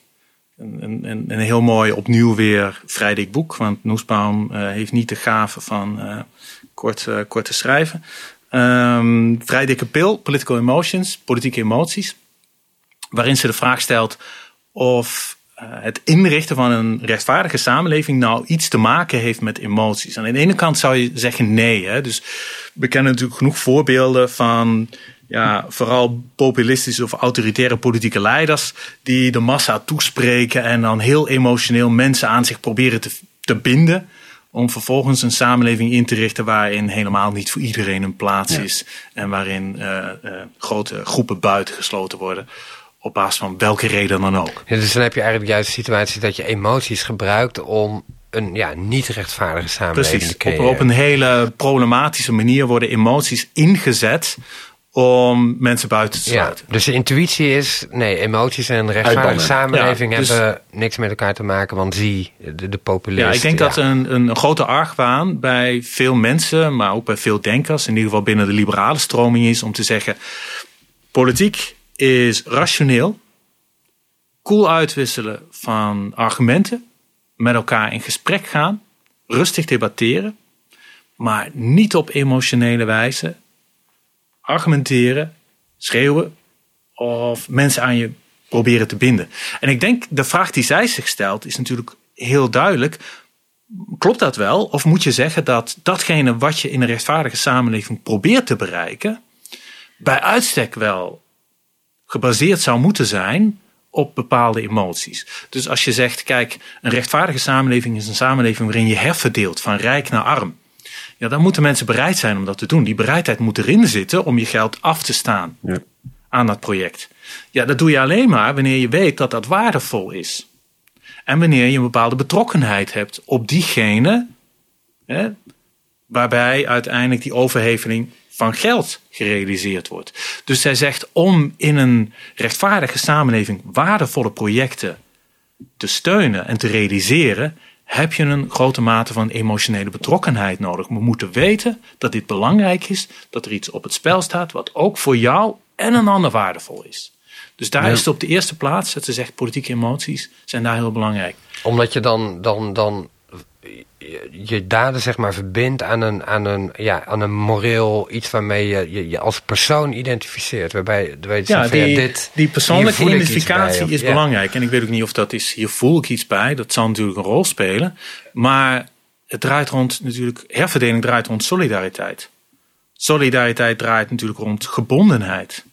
Speaker 5: Een, een, een heel mooi opnieuw weer vrij dik boek, want Noesbaum uh, heeft niet de gave van uh, kort, kort te schrijven. Um, vrij dikke pil, Political Emotions, politieke emoties, waarin ze de vraag stelt of het inrichten van een rechtvaardige samenleving nou iets te maken heeft met emoties. En aan de ene kant zou je zeggen nee. Hè? Dus we kennen natuurlijk genoeg voorbeelden van ja, vooral populistische of autoritaire politieke leiders die de massa toespreken en dan heel emotioneel mensen aan zich proberen te, te binden. Om vervolgens een samenleving in te richten waarin helemaal niet voor iedereen een plaats is. En waarin uh, uh, grote groepen buitengesloten worden op basis van welke reden dan ook.
Speaker 4: Ja, dus dan heb je eigenlijk juist de situatie dat je emoties gebruikt om een ja, niet rechtvaardige samenleving
Speaker 5: Precies.
Speaker 4: te creëren.
Speaker 5: Op, op een hele problematische manier worden emoties ingezet om mensen buiten te
Speaker 4: Ja,
Speaker 5: sluiten.
Speaker 4: dus de intuïtie is, nee, emoties en een rechtvaardige samenleving
Speaker 5: Ja, dus-
Speaker 4: hebben niks met elkaar te maken, want zie, de, de populisten.
Speaker 5: Ja, ik denk dat een, een grote argwaan bij veel mensen, maar ook bij veel denkers, in ieder geval binnen de liberale stroming is om te zeggen: politiek is rationeel, cool uitwisselen van argumenten, met elkaar in gesprek gaan, rustig debatteren, maar niet op emotionele wijze argumenteren, schreeuwen of mensen aan je proberen te binden. En ik denk de vraag die zij zich stelt is natuurlijk heel duidelijk. Klopt dat wel? Of moet je zeggen dat datgene wat je in een rechtvaardige samenleving probeert te bereiken, bij uitstek wel gebaseerd zou moeten zijn op bepaalde emoties. Dus als je zegt, kijk, een rechtvaardige samenleving is een samenleving waarin je herverdeelt van rijk naar arm. Ja, dan moeten mensen bereid zijn om dat te doen. Die bereidheid moet erin zitten om je geld af te staan
Speaker 2: Ja.
Speaker 5: aan dat project. Ja, dat doe je alleen maar wanneer je weet dat dat waardevol is. En wanneer je een bepaalde betrokkenheid hebt op diegene hè, waarbij uiteindelijk die overheveling van geld gerealiseerd wordt. Dus zij zegt om in een rechtvaardige samenleving waardevolle projecten te steunen en te realiseren, heb je een grote mate van emotionele betrokkenheid nodig. We moeten weten dat dit belangrijk is, dat er iets op het spel staat wat ook voor jou en een ander waardevol is. Dus daar
Speaker 2: Ja.
Speaker 5: is het op de eerste plaats dat ze zegt politieke emoties zijn daar heel belangrijk.
Speaker 4: Omdat je dan, dan, dan je, je daden zeg maar verbindt aan een, aan een, ja, aan een moreel iets waarmee je, je je als persoon identificeert. Waarbij je weet
Speaker 5: Ja, die,
Speaker 4: dit,
Speaker 5: die persoonlijke identificatie
Speaker 4: bij,
Speaker 5: is
Speaker 4: ja.
Speaker 5: belangrijk. En ik weet ook niet of dat is, hier voel ik iets bij. Dat zal natuurlijk een rol spelen. Maar het draait rond, natuurlijk, herverdeling draait rond solidariteit. Solidariteit draait natuurlijk rond gebondenheid.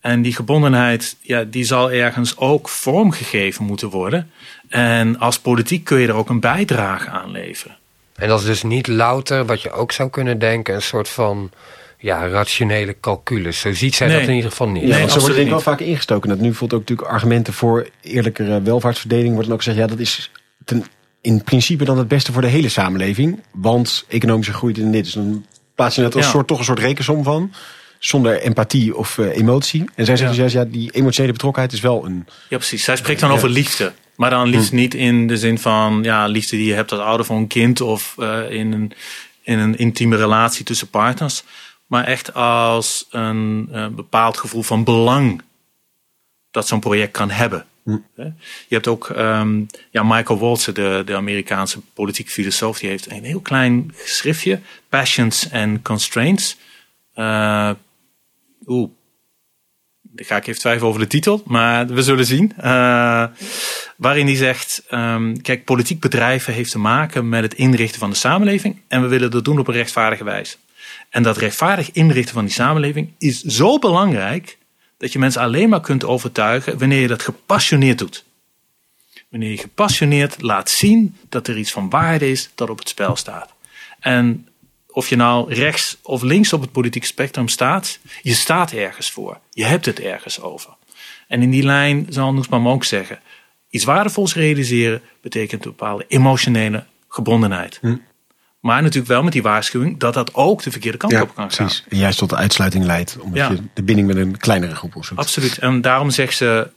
Speaker 5: En die gebondenheid, ja, die zal ergens ook vormgegeven moeten worden. En als politiek kun je er ook een bijdrage aan leveren.
Speaker 4: En dat is dus niet louter, wat je ook zou kunnen denken, een soort van ja, rationele calculus. Zo ziet zij
Speaker 5: Nee.
Speaker 4: dat in ieder geval niet.
Speaker 2: Ja,
Speaker 5: Nee,
Speaker 2: want zo wordt
Speaker 5: absoluut
Speaker 2: denk ik wel vaak ingestoken. Dat nu voelt ook natuurlijk argumenten voor eerlijkere welvaartsverdeling. Wordt dan ook gezegd, ja, dat is ten, in principe dan het beste voor de hele samenleving. Want economische groei dit en dit. Dus dan plaats je net als
Speaker 5: Ja.
Speaker 2: soort, toch een soort rekensom van. Zonder empathie of eh, emotie. En zij zeggen
Speaker 5: Ja.
Speaker 2: dus juist, ja, die emotionele betrokkenheid is wel een...
Speaker 5: Ja, precies. Zij spreekt dan over liefde. Maar dan liefde niet in de zin van ja, liefde die je hebt als ouder voor een kind of eh, in, een, in een intieme relatie tussen partners. Maar echt als een eh, bepaald gevoel van belang dat zo'n project kan hebben. Hè? Je hebt ook ehm, ja, Michael Walzer, de, de Amerikaanse politiek filosoof, die heeft een heel klein schriftje, Passions and Constraints. Eh Oeh, daar ga ik even twijfelen over de titel, maar we zullen zien. Eh, waarin hij zegt: ehm, Kijk, politiek bedrijven heeft te maken met het inrichten van de samenleving. En we willen dat doen op een rechtvaardige wijze. En dat rechtvaardig inrichten van die samenleving is zo belangrijk. dat je mensen alleen maar kunt overtuigen wanneer je dat gepassioneerd doet. Wanneer je gepassioneerd laat zien dat er iets van waarde is dat op het spel staat. En of je nou rechts of links op het politieke spectrum staat, je staat ergens voor. Je hebt het ergens over. En in die lijn zal Noesbaum ook zeggen: iets waardevols realiseren betekent een bepaalde emotionele gebondenheid. Maar natuurlijk wel met die waarschuwing dat dat ook de verkeerde kant op kan gaan.
Speaker 2: En juist tot de uitsluiting leidt. Omdat
Speaker 5: Ja.
Speaker 2: je de binding met een kleinere groep opzoekt.
Speaker 5: Absoluut. En daarom zegt ze,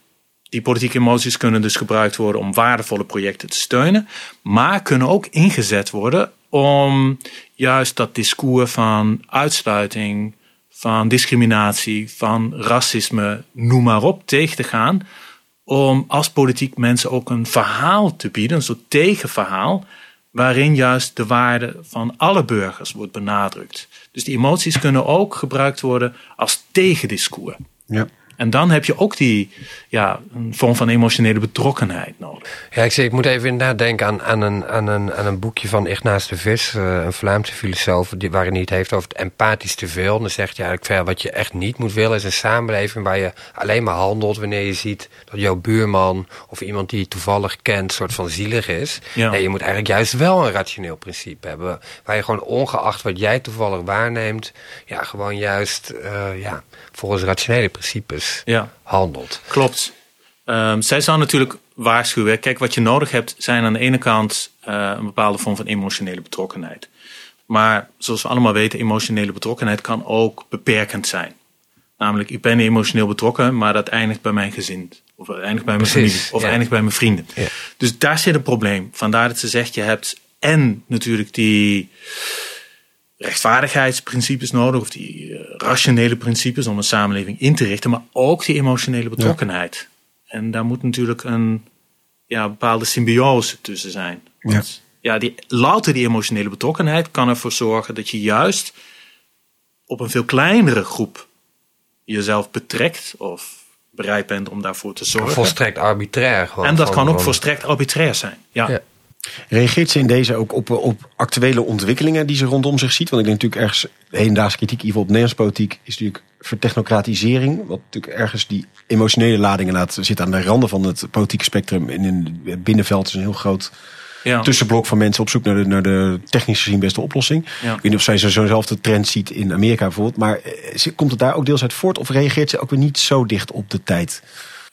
Speaker 5: die politieke emoties kunnen dus gebruikt worden om waardevolle projecten te steunen, maar kunnen ook ingezet worden om juist dat discours van uitsluiting, van discriminatie, van racisme, noem maar op, tegen te gaan. Om als politiek mensen ook een verhaal te bieden, een soort tegenverhaal, waarin juist de waarde van alle burgers wordt benadrukt. Dus die emoties kunnen ook gebruikt worden als tegendiscours.
Speaker 2: Ja.
Speaker 5: En dan heb je ook die ja, een vorm van emotionele betrokkenheid nodig.
Speaker 4: Ja, ik, zeg, ik moet even inderdaad denken aan, aan, een, aan, een, aan een boekje van Ignace de Vis, uh, een Vlaamse filosoof, die, waarin hij het heeft over het empathisch te veel. En dan zegt hij ja, wat je echt niet moet willen is een samenleving waar je alleen maar handelt wanneer je ziet dat jouw buurman of iemand die je toevallig kent, soort van zielig is. Ja. Nee, je moet eigenlijk juist wel een rationeel principe hebben, waar je gewoon ongeacht wat jij toevallig waarneemt, ja, gewoon juist uh, ja, volgens rationele principes ja. handelt.
Speaker 5: Klopt. Um, zij zou natuurlijk waarschuwen. Kijk, wat je nodig hebt zijn aan de ene kant uh, een bepaalde vorm van emotionele betrokkenheid. Maar zoals we allemaal weten, emotionele betrokkenheid kan ook beperkend zijn. Namelijk, ik ben emotioneel betrokken, maar dat eindigt bij mijn gezin. Of eindigt bij mijn familie. Of eindigt bij mijn vrienden. Ja. Dus daar zit een probleem. Vandaar dat ze zegt, je hebt en natuurlijk die rechtvaardigheidsprincipes nodig, of die uh, rationele principes om een samenleving in te richten, maar ook die emotionele betrokkenheid. En daar moet natuurlijk een ja, bepaalde symbiose tussen zijn. Want ja. ja, die, louter die emotionele betrokkenheid kan ervoor zorgen dat je juist op een veel kleinere groep jezelf betrekt of bereid bent om daarvoor te zorgen.
Speaker 4: Volstrekt arbitrair.
Speaker 5: Gewoon en dat kan ook volstrekt arbitrair zijn. ja. ja.
Speaker 2: Reageert ze in deze ook op, op actuele ontwikkelingen die ze rondom zich ziet? Want ik denk natuurlijk ergens, de hedendaagse kritiek in op Nederlandse politiek is natuurlijk vertechnocratisering. Wat natuurlijk ergens die emotionele ladingen laat zitten aan de randen van het politieke spectrum. En in het binnenveld is een heel groot ja. tussenblok van mensen op zoek naar de, naar de technisch gezien beste oplossing. Ik weet niet of zij zo'nzelfde trend ziet in Amerika bijvoorbeeld. Maar eh, komt het daar ook deels uit voort? Of reageert ze ook weer niet zo dicht op de tijd?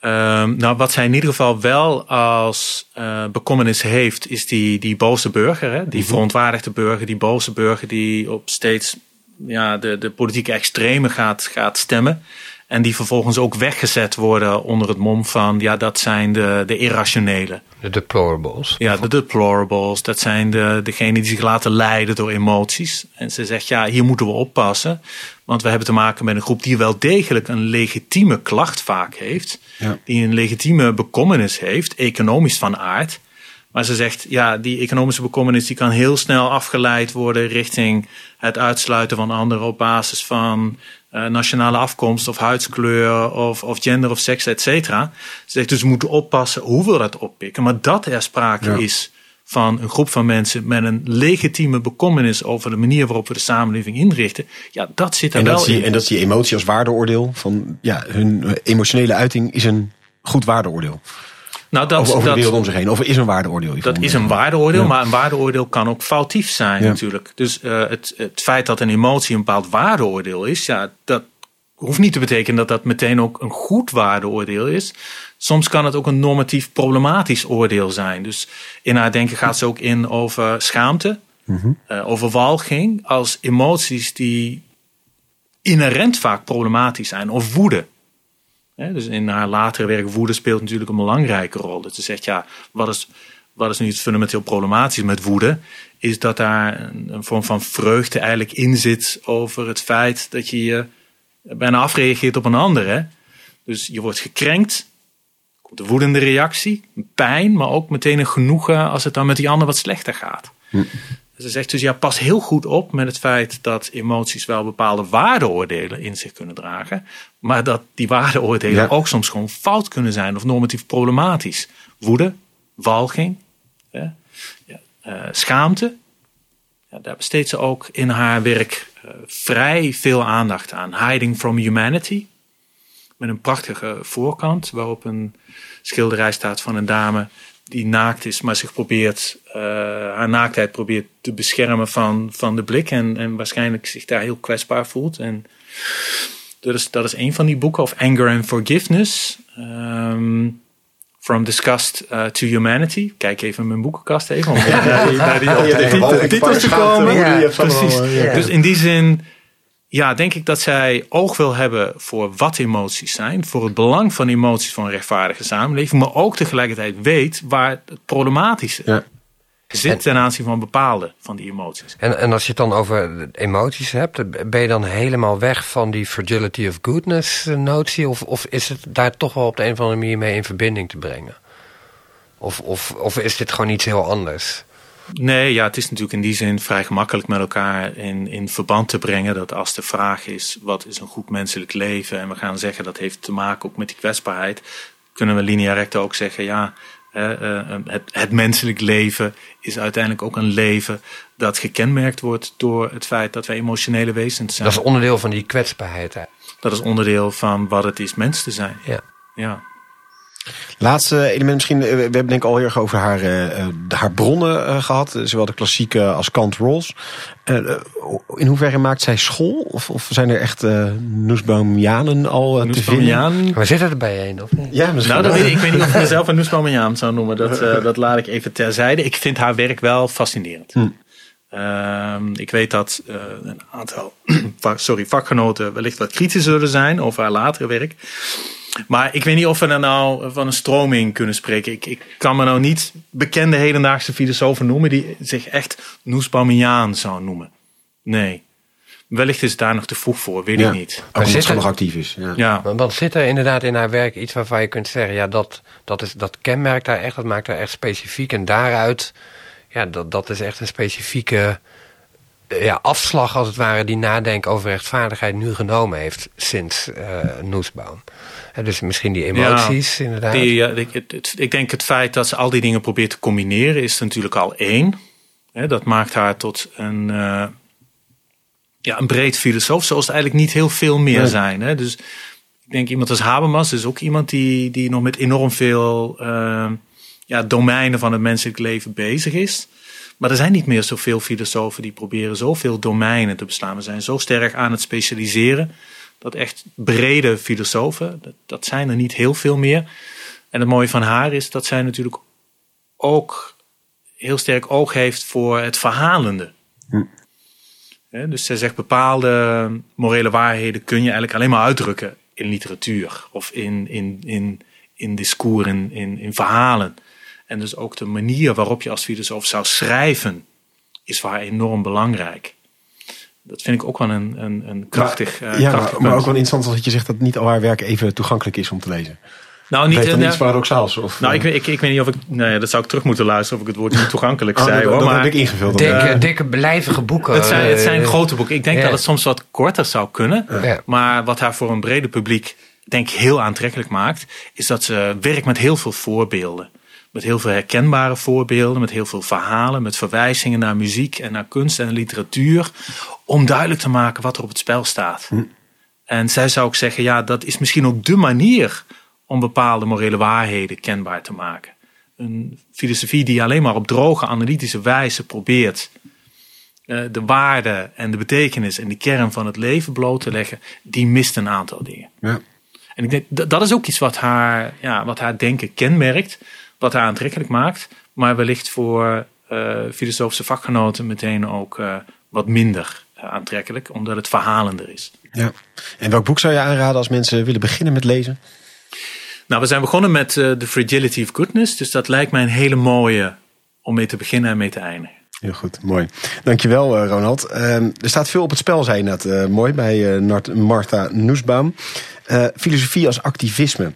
Speaker 5: Um, nou, wat zij in ieder geval wel als uh, bekommernis heeft, is die, die boze burger. Hè? Die mm verontwaardigde burger, die boze burger die op steeds ja, de, de politieke extreme gaat, gaat stemmen. En die vervolgens ook weggezet worden onder het mom van, ja, dat zijn de, de irrationele.
Speaker 4: De deplorables.
Speaker 5: Ja, de deplorables. Dat zijn de, degenen die zich laten leiden door emoties. En ze zegt, ja, hier moeten we oppassen. Want we hebben te maken met een groep die wel degelijk een legitieme klacht vaak heeft. Ja. Die een legitieme bekommernis heeft, economisch van aard. Maar ze zegt, ja, die economische bekommernis die kan heel snel afgeleid worden richting het uitsluiten van anderen op basis van uh, nationale afkomst of huidskleur of, of gender of seks, et cetera. Ze zegt dus we moeten oppassen hoe we dat oppikken. Maar dat er sprake is van een groep van mensen met een legitieme bekommernis over de manier waarop we de samenleving inrichten. Ja, dat zit er
Speaker 2: en
Speaker 5: wel
Speaker 2: dat
Speaker 5: in.
Speaker 2: En dat is die emotie als waardeoordeel van ja, hun emotionele uiting is een goed waardeoordeel. Nou, dat, over, over de wereld om zich heen. Of is een waardeoordeel?
Speaker 5: Dat is een waardeoordeel, maar een waardeoordeel kan ook foutief zijn natuurlijk. Dus uh, het, het feit dat een emotie een bepaald waardeoordeel is, ja, dat hoeft niet te betekenen dat dat meteen ook een goed waardeoordeel is. Soms kan het ook een normatief problematisch oordeel zijn. Dus in haar denken gaat ze ook in over schaamte, mm uh, over walging, als emoties die inherent vaak problematisch zijn, of woede dus in haar latere werk woede speelt natuurlijk een belangrijke rol. Dat ze zegt, ja, wat is, wat is nu het fundamenteel problematisch met woede? Is dat daar een, een vorm van vreugde eigenlijk in zit over het feit dat je je bijna afreageert op een ander. Hè? Dus je wordt gekrenkt, komt een woedende reactie, pijn, maar ook meteen een genoegen als het dan met die ander wat slechter gaat. Hm. Ze zegt dus ja, pas heel goed op met het feit dat emoties wel bepaalde waardeoordelen in zich kunnen dragen. Maar dat die waardeoordelen ook soms gewoon fout kunnen zijn of normatief problematisch. Woede, walging, ja, uh, schaamte. Ja, daar besteedt ze ook in haar werk uh, vrij veel aandacht aan. Hiding from Humanity. Met een prachtige voorkant waarop een schilderij staat van een dame die naakt is, maar zich probeert, uh, haar naaktheid probeert te beschermen van, van de blik. En, en waarschijnlijk zich daar heel kwetsbaar voelt. En dat is, dat is een van die boeken, of Anger and Forgiveness. Um, From Disgust uh, to Humanity. Kijk even in mijn boekenkast even om naar die, naar die, titels te komen. Ja, precies. Dus in die zin ja, denk ik dat zij oog wil hebben voor wat emoties zijn. Voor het belang van emoties voor een rechtvaardige samenleving. Maar ook tegelijkertijd weet waar het problematische ja. Zit ten aanzien van bepaalde van die emoties.
Speaker 4: En, en als je het dan over emoties hebt, ben je dan helemaal weg van die fragility of goodness notie? Of, of is het daar toch wel op de een of andere manier mee in verbinding te brengen? Of, of, of is dit gewoon iets heel anders?
Speaker 5: Nee, ja, het is natuurlijk in die zin vrij gemakkelijk met elkaar in, in verband te brengen. Dat als de vraag is, wat is een goed menselijk leven? En we gaan zeggen, dat heeft te maken ook met die kwetsbaarheid. Kunnen we linea recta ook zeggen, ja, het, het menselijk leven is uiteindelijk ook een leven dat gekenmerkt wordt door het feit dat wij emotionele wezens zijn.
Speaker 4: Dat is onderdeel van die kwetsbaarheid. Hè?
Speaker 5: Dat is onderdeel van wat het is mens te zijn.
Speaker 4: Ja.
Speaker 5: ja.
Speaker 2: Laatste element misschien. We hebben denk ik al heel erg over haar, uh, haar bronnen uh, gehad. Zowel de klassieke als Kant Rolls. in hoeverre maakt zij school? Of, of zijn er echt uh, Noesbaumianen al te vinden?
Speaker 4: Maar zit er bij een of niet?
Speaker 5: Ja, misschien. Nou, dat weet ik, ik weet niet of ik mezelf een Noesbaumiaan zou noemen. Dat, dat laat ik even terzijde. Ik vind haar werk wel fascinerend. Hm. Ehm, ik weet dat een aantal sorry, vakgenoten wellicht wat kritisch zullen zijn over haar latere werk. Maar ik weet niet of we er nou van een stroming kunnen spreken. Ik, ik kan me nou niet bekende hedendaagse filosofen noemen die zich echt Noesbauminiaan zou noemen. Nee. Wellicht is het daar nog te vroeg voor, weet ik niet.
Speaker 2: Ook omdat ze nog actief is. Ja.
Speaker 5: ja.
Speaker 4: Want zit er inderdaad in haar werk iets waarvan je kunt zeggen... ja, dat, dat, is, dat kenmerkt haar echt, dat maakt haar echt specifiek. En daaruit, ja, dat, dat is echt een specifieke ja, afslag als het ware... die nadenken over rechtvaardigheid nu genomen heeft sinds uh, Noesbaum dus misschien die emoties,
Speaker 5: ja,
Speaker 4: inderdaad.
Speaker 5: Die, ik, het, ik denk het feit dat ze al die dingen probeert te combineren is natuurlijk al één. dat maakt haar tot een, uh, ja, een breed filosoof, zoals het eigenlijk niet heel veel meer zijn. Hè. Dus ik denk iemand als Habermas is ook iemand die, die nog met enorm veel uh, ja, domeinen van het menselijk leven bezig is. Maar er zijn niet meer zoveel filosofen die proberen zoveel domeinen te beslaan. We zijn zo sterk aan het specialiseren dat echt brede filosofen, dat, dat zijn er niet heel veel meer. En het mooie van haar is dat zij natuurlijk ook heel sterk oog heeft voor het verhalende. Hm. dus zij zegt bepaalde morele waarheden kun je eigenlijk alleen maar uitdrukken in literatuur of in, in, in, in discours, in, in, in verhalen. En dus ook de manier waarop je als filosoof zou schrijven is haar enorm belangrijk dat vind ik ook wel een, een, een krachtig,
Speaker 2: maar, uh, ja, krachtig maar, ook wel interessant dat je zegt dat niet al haar werk even toegankelijk is om te lezen.
Speaker 5: Nou, niet,
Speaker 2: Heeft iets paradoxaals? Of,
Speaker 5: nou, ik, ik, ik weet niet of ik. Nee, dat zou ik terug moeten luisteren of ik het woord niet toegankelijk oh, zei. hoor,
Speaker 2: dat
Speaker 5: maar,
Speaker 2: heb ik ingevuld.
Speaker 4: Dikke, uh, dikke blijvige boeken.
Speaker 5: Het zijn, het zijn grote boeken. Ik denk dat het soms wat korter zou kunnen. Maar wat haar voor een breder publiek denk ik heel aantrekkelijk maakt, is dat ze werkt met heel veel voorbeelden. Met heel veel herkenbare voorbeelden, met heel veel verhalen, met verwijzingen naar muziek en naar kunst en literatuur. Om duidelijk te maken wat er op het spel staat. Hm. En zij zou ook zeggen, ja, dat is misschien ook de manier om bepaalde morele waarheden kenbaar te maken. Een filosofie die alleen maar op droge analytische wijze probeert uh, de waarde en de betekenis en de kern van het leven bloot te leggen, die mist een aantal dingen.
Speaker 2: Ja.
Speaker 5: En ik denk, dat, dat is ook iets wat haar, ja, wat haar denken kenmerkt wat haar aantrekkelijk maakt, maar wellicht voor uh, filosofische vakgenoten meteen ook uh, wat minder uh, aantrekkelijk, omdat het verhalender is.
Speaker 2: Ja. En welk boek zou je aanraden als mensen willen beginnen met lezen?
Speaker 5: Nou, we zijn begonnen met The Fragility of Goodness, dus dat lijkt mij een hele mooie om mee te beginnen en mee te eindigen.
Speaker 2: Heel goed, mooi. Dankjewel Ronald. Ehm, er staat veel op het spel, zei je net. mooi bij Martha Nussbaum. filosofie als activisme.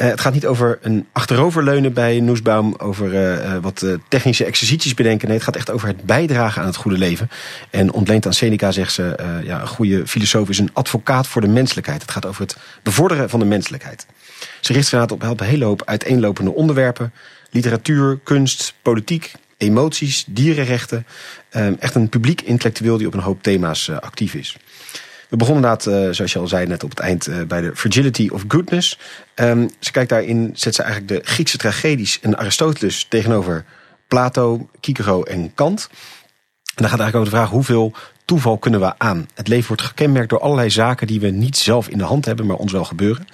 Speaker 2: Uh, het gaat niet over een achteroverleunen bij Noesbaum, over uh, wat technische exercities bedenken. Nee, het gaat echt over het bijdragen aan het goede leven. En ontleend aan Seneca zegt ze, ja, een goede filosoof is een advocaat voor de menselijkheid. Het gaat over het bevorderen van de menselijkheid. Ze richt zich op een hele hoop uiteenlopende onderwerpen. Literatuur, kunst, politiek, emoties, dierenrechten. echt een publiek intellectueel die op een hoop thema's actief is. We begonnen inderdaad, uh, zoals je al zei net op het eind, uh, bij de Fragility of Goodness. Um, ze kijkt daarin, zet ze eigenlijk de Griekse tragedies en Aristoteles tegenover Plato, Cicero en Kant. En dan gaat eigenlijk over de vraag hoeveel toeval kunnen we aan. Het leven wordt gekenmerkt door allerlei zaken die we niet zelf in de hand hebben, maar ons wel gebeuren.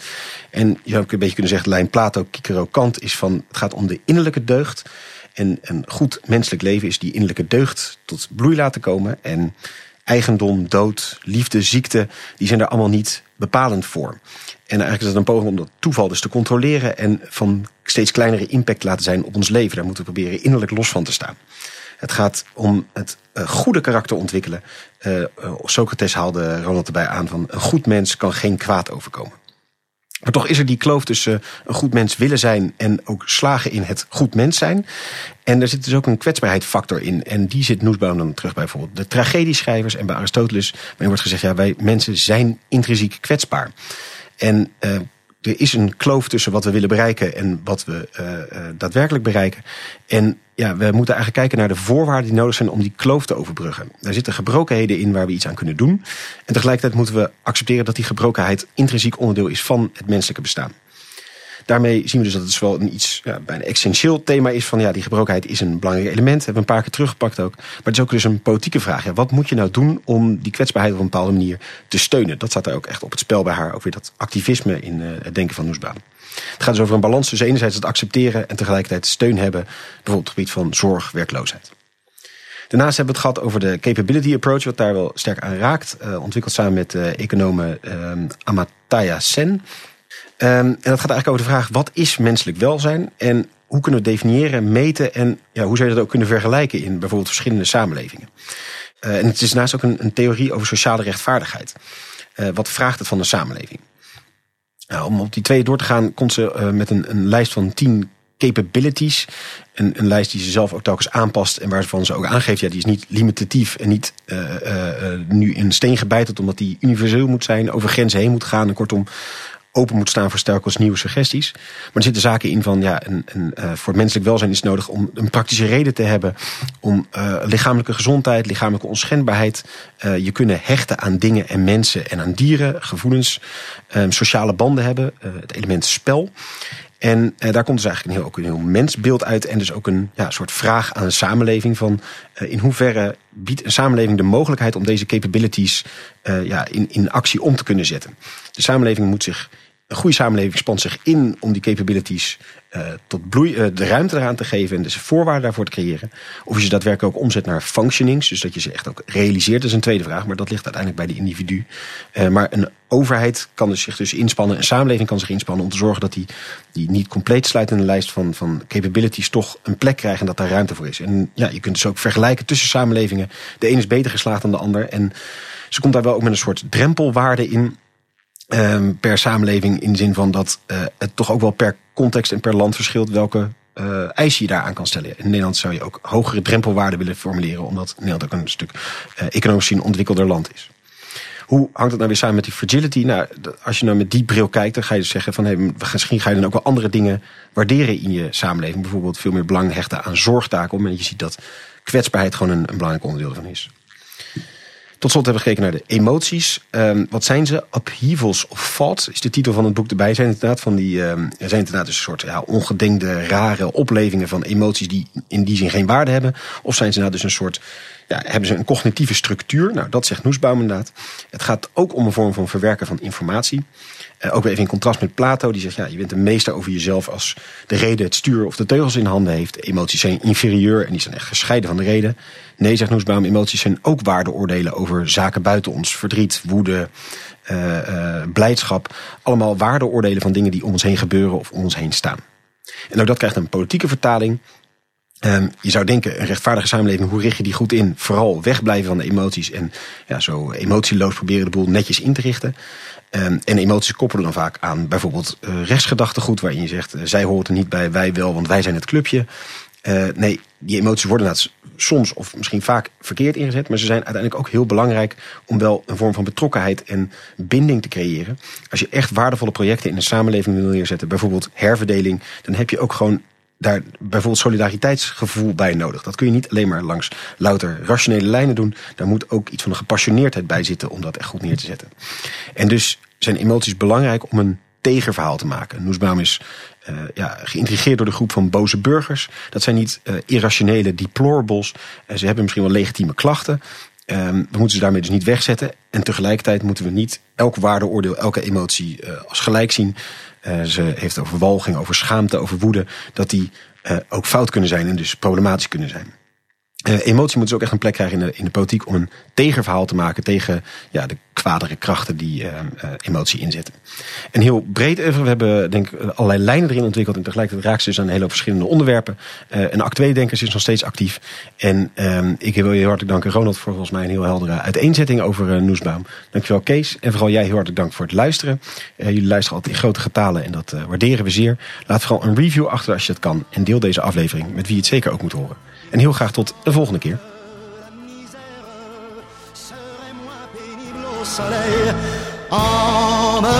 Speaker 2: En je zou ook een beetje kunnen zeggen, lijn Plato, Cicero, Kant is van, het gaat om de innerlijke deugd. En een goed menselijk leven is die innerlijke deugd tot bloei laten komen. En eigendom, dood, liefde, ziekte, die zijn daar allemaal niet bepalend voor. En eigenlijk is het een poging om dat toeval dus te controleren en van steeds kleinere impact te laten zijn op ons leven. Daar moeten we proberen innerlijk los van te staan. Het gaat om het uh, goede karakter ontwikkelen. Uh, Socrates haalde Ronald erbij aan van een goed mens kan geen kwaad overkomen. Maar toch is er die kloof tussen een goed mens willen zijn en ook slagen in het goed mens zijn. En er zit dus ook een kwetsbaarheidsfactor in. En die zit Noesbaum dan terug bij bijvoorbeeld de tragedieschrijvers en bij Aristoteles. Waarin wordt gezegd, ja, wij mensen zijn intrinsiek kwetsbaar. En uh, er is een kloof tussen wat we willen bereiken en wat we uh, daadwerkelijk bereiken. En ja, we moeten eigenlijk kijken naar de voorwaarden die nodig zijn om die kloof te overbruggen. Daar zitten gebrokenheden in waar we iets aan kunnen doen. En tegelijkertijd moeten we accepteren dat die gebrokenheid intrinsiek onderdeel is van het menselijke bestaan. Daarmee zien we dus dat het wel een iets ja, bijna essentieel thema is van ja, die gebrokenheid is een belangrijk element. hebben we een paar keer teruggepakt ook. Maar het is ook dus een politieke vraag. Wat moet je nou doen om die kwetsbaarheid op een bepaalde manier te steunen? Dat staat er ook echt op het spel bij haar. Ook weer dat activisme in uh, het denken van Noesbaan. Het gaat dus over een balans tussen enerzijds het accepteren en tegelijkertijd steun hebben. Bijvoorbeeld op het gebied van zorg, werkloosheid. Daarnaast hebben we het gehad over de capability approach, wat daar wel sterk aan raakt. Uh, ontwikkeld samen met uh, economen uh, Amataya Sen. Um, en dat gaat eigenlijk over de vraag: wat is menselijk welzijn? En hoe kunnen we definiëren, meten en ja, hoe zou je dat ook kunnen vergelijken in bijvoorbeeld verschillende samenlevingen? Uh, en het is daarnaast ook een, een, theorie over sociale rechtvaardigheid. Uh, wat vraagt het van de samenleving? Uh, om op die twee door te gaan, komt ze met een, een, lijst van tien capabilities. Een, een, lijst die ze zelf ook telkens aanpast en waarvan ze ook aangeeft, ja, die is niet limitatief en niet nu in steen gebeiteld, omdat die universeel moet zijn, over grenzen heen moet gaan en kortom open moet staan voor telkens nieuwe suggesties. Maar er zitten zaken in van, ja, een, een, uh, voor het menselijk welzijn is het nodig om een praktische reden te hebben. Om uh, lichamelijke gezondheid, lichamelijke onschendbaarheid. Uh, je kunnen hechten aan dingen en mensen en aan dieren, gevoelens, sociale banden hebben. het element spel. En daar komt dus eigenlijk een heel, ook een heel mensbeeld uit. En dus ook een ja, soort vraag aan de samenleving van in hoeverre biedt een samenleving de mogelijkheid om deze capabilities ja, in, in actie om te kunnen zetten. De samenleving moet zich een goede samenleving spant zich in om die capabilities uh, tot bloei, uh, de ruimte eraan te geven en dus voorwaarden daarvoor te creëren. Of je ze daadwerkelijk ook omzet naar functionings, dus dat je ze echt ook realiseert, dat is een tweede vraag, maar dat ligt uiteindelijk bij de individu. Uh, maar een overheid kan dus zich dus inspannen, een samenleving kan zich inspannen om te zorgen dat die, die niet compleet sluitende lijst van, van capabilities toch een plek krijgen en dat daar ruimte voor is. En ja, je kunt dus ook vergelijken tussen samenlevingen. De een is beter geslaagd dan de ander en ze komt daar wel ook met een soort drempelwaarde in Um, per samenleving in de zin van dat uh, het toch ook wel per context en per land verschilt welke uh, eisen je daaraan kan stellen. In Nederland zou je ook hogere drempelwaarden willen formuleren, omdat Nederland ook een stuk uh, economisch gezien ontwikkelder land is. Hoe hangt het nou weer samen met die fragility? Nou, als je nou met die bril kijkt, dan ga je dus zeggen van hey, misschien ga je dan ook wel andere dingen waarderen in je samenleving. Bijvoorbeeld veel meer belang hechten aan zorgtaken, omdat je ziet dat kwetsbaarheid gewoon een, een belangrijk onderdeel van is. Tot slot hebben we gekeken naar de emoties. Um, wat zijn ze? Upheavals of thought is de titel van het boek erbij. Zijn inderdaad van die, um, zijn inderdaad dus een soort ja, ongedenkte, rare oplevingen van emoties die in die zin geen waarde hebben. Of zijn ze nou dus een soort, ja, hebben ze een cognitieve structuur? Nou, dat zegt Noesbaum inderdaad. Het gaat ook om een vorm van verwerken van informatie. Uh, ook weer even in contrast met Plato, die zegt: ja, je bent een meester over jezelf als de reden het stuur of de teugels in handen heeft. Emoties zijn inferieur en die zijn echt gescheiden van de reden. Nee, zegt Noesbaum, emoties zijn ook waardeoordelen over zaken buiten ons. Verdriet, woede, uh, uh, blijdschap. Allemaal waardeoordelen van dingen die om ons heen gebeuren of om ons heen staan. En ook dat krijgt een politieke vertaling. Um, je zou denken, een rechtvaardige samenleving, hoe richt je die goed in? Vooral wegblijven van de emoties en ja, zo emotieloos proberen de boel netjes in te richten. Um, en emoties koppelen dan vaak aan bijvoorbeeld uh, rechtsgedachtegoed, waarin je zegt, uh, zij hoort er niet bij, wij wel, want wij zijn het clubje. Uh, nee, die emoties worden soms of misschien vaak verkeerd ingezet, maar ze zijn uiteindelijk ook heel belangrijk om wel een vorm van betrokkenheid en binding te creëren. Als je echt waardevolle projecten in een samenleving wil neerzetten, bijvoorbeeld herverdeling, dan heb je ook gewoon daar bijvoorbeeld solidariteitsgevoel bij nodig. Dat kun je niet alleen maar langs louter rationele lijnen doen. Daar moet ook iets van een gepassioneerdheid bij zitten om dat echt goed neer te zetten. En dus zijn emoties belangrijk om een tegenverhaal te maken. Noesbaum is uh, ja, geïntrigeerd door de groep van boze burgers. Dat zijn niet uh, irrationele deplorables. Uh, ze hebben misschien wel legitieme klachten. Um, we moeten ze daarmee dus niet wegzetten. En tegelijkertijd moeten we niet elk waardeoordeel, elke emotie als gelijk zien. Ze heeft over walging, over schaamte, over woede. Dat die ook fout kunnen zijn en dus problematisch kunnen zijn. Uh, emotie moet dus ook echt een plek krijgen in de, in de politiek om een tegenverhaal te maken tegen ja, de kwadere krachten die uh, emotie inzetten. En heel breed even, we hebben denk ik allerlei lijnen erin ontwikkeld en tegelijkertijd raakt ze dus aan een hele verschillende onderwerpen. Uh, en actuele denkers is nog steeds actief. En uh, ik wil je heel hartelijk danken Ronald voor volgens mij een heel heldere uiteenzetting over uh, Noesbaum. Dankjewel Kees en vooral jij heel hartelijk dank voor het luisteren. jullie luisteren altijd in grote getalen en dat waarderen we zeer. Laat vooral een review achter als je het kan en deel deze aflevering met wie het zeker ook moet horen. En heel graag tot de volgende keer. Emmenez-moi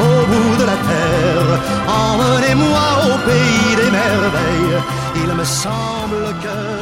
Speaker 2: au bout de la terre, emmenez-moi au pays des merveilles. Il me semble que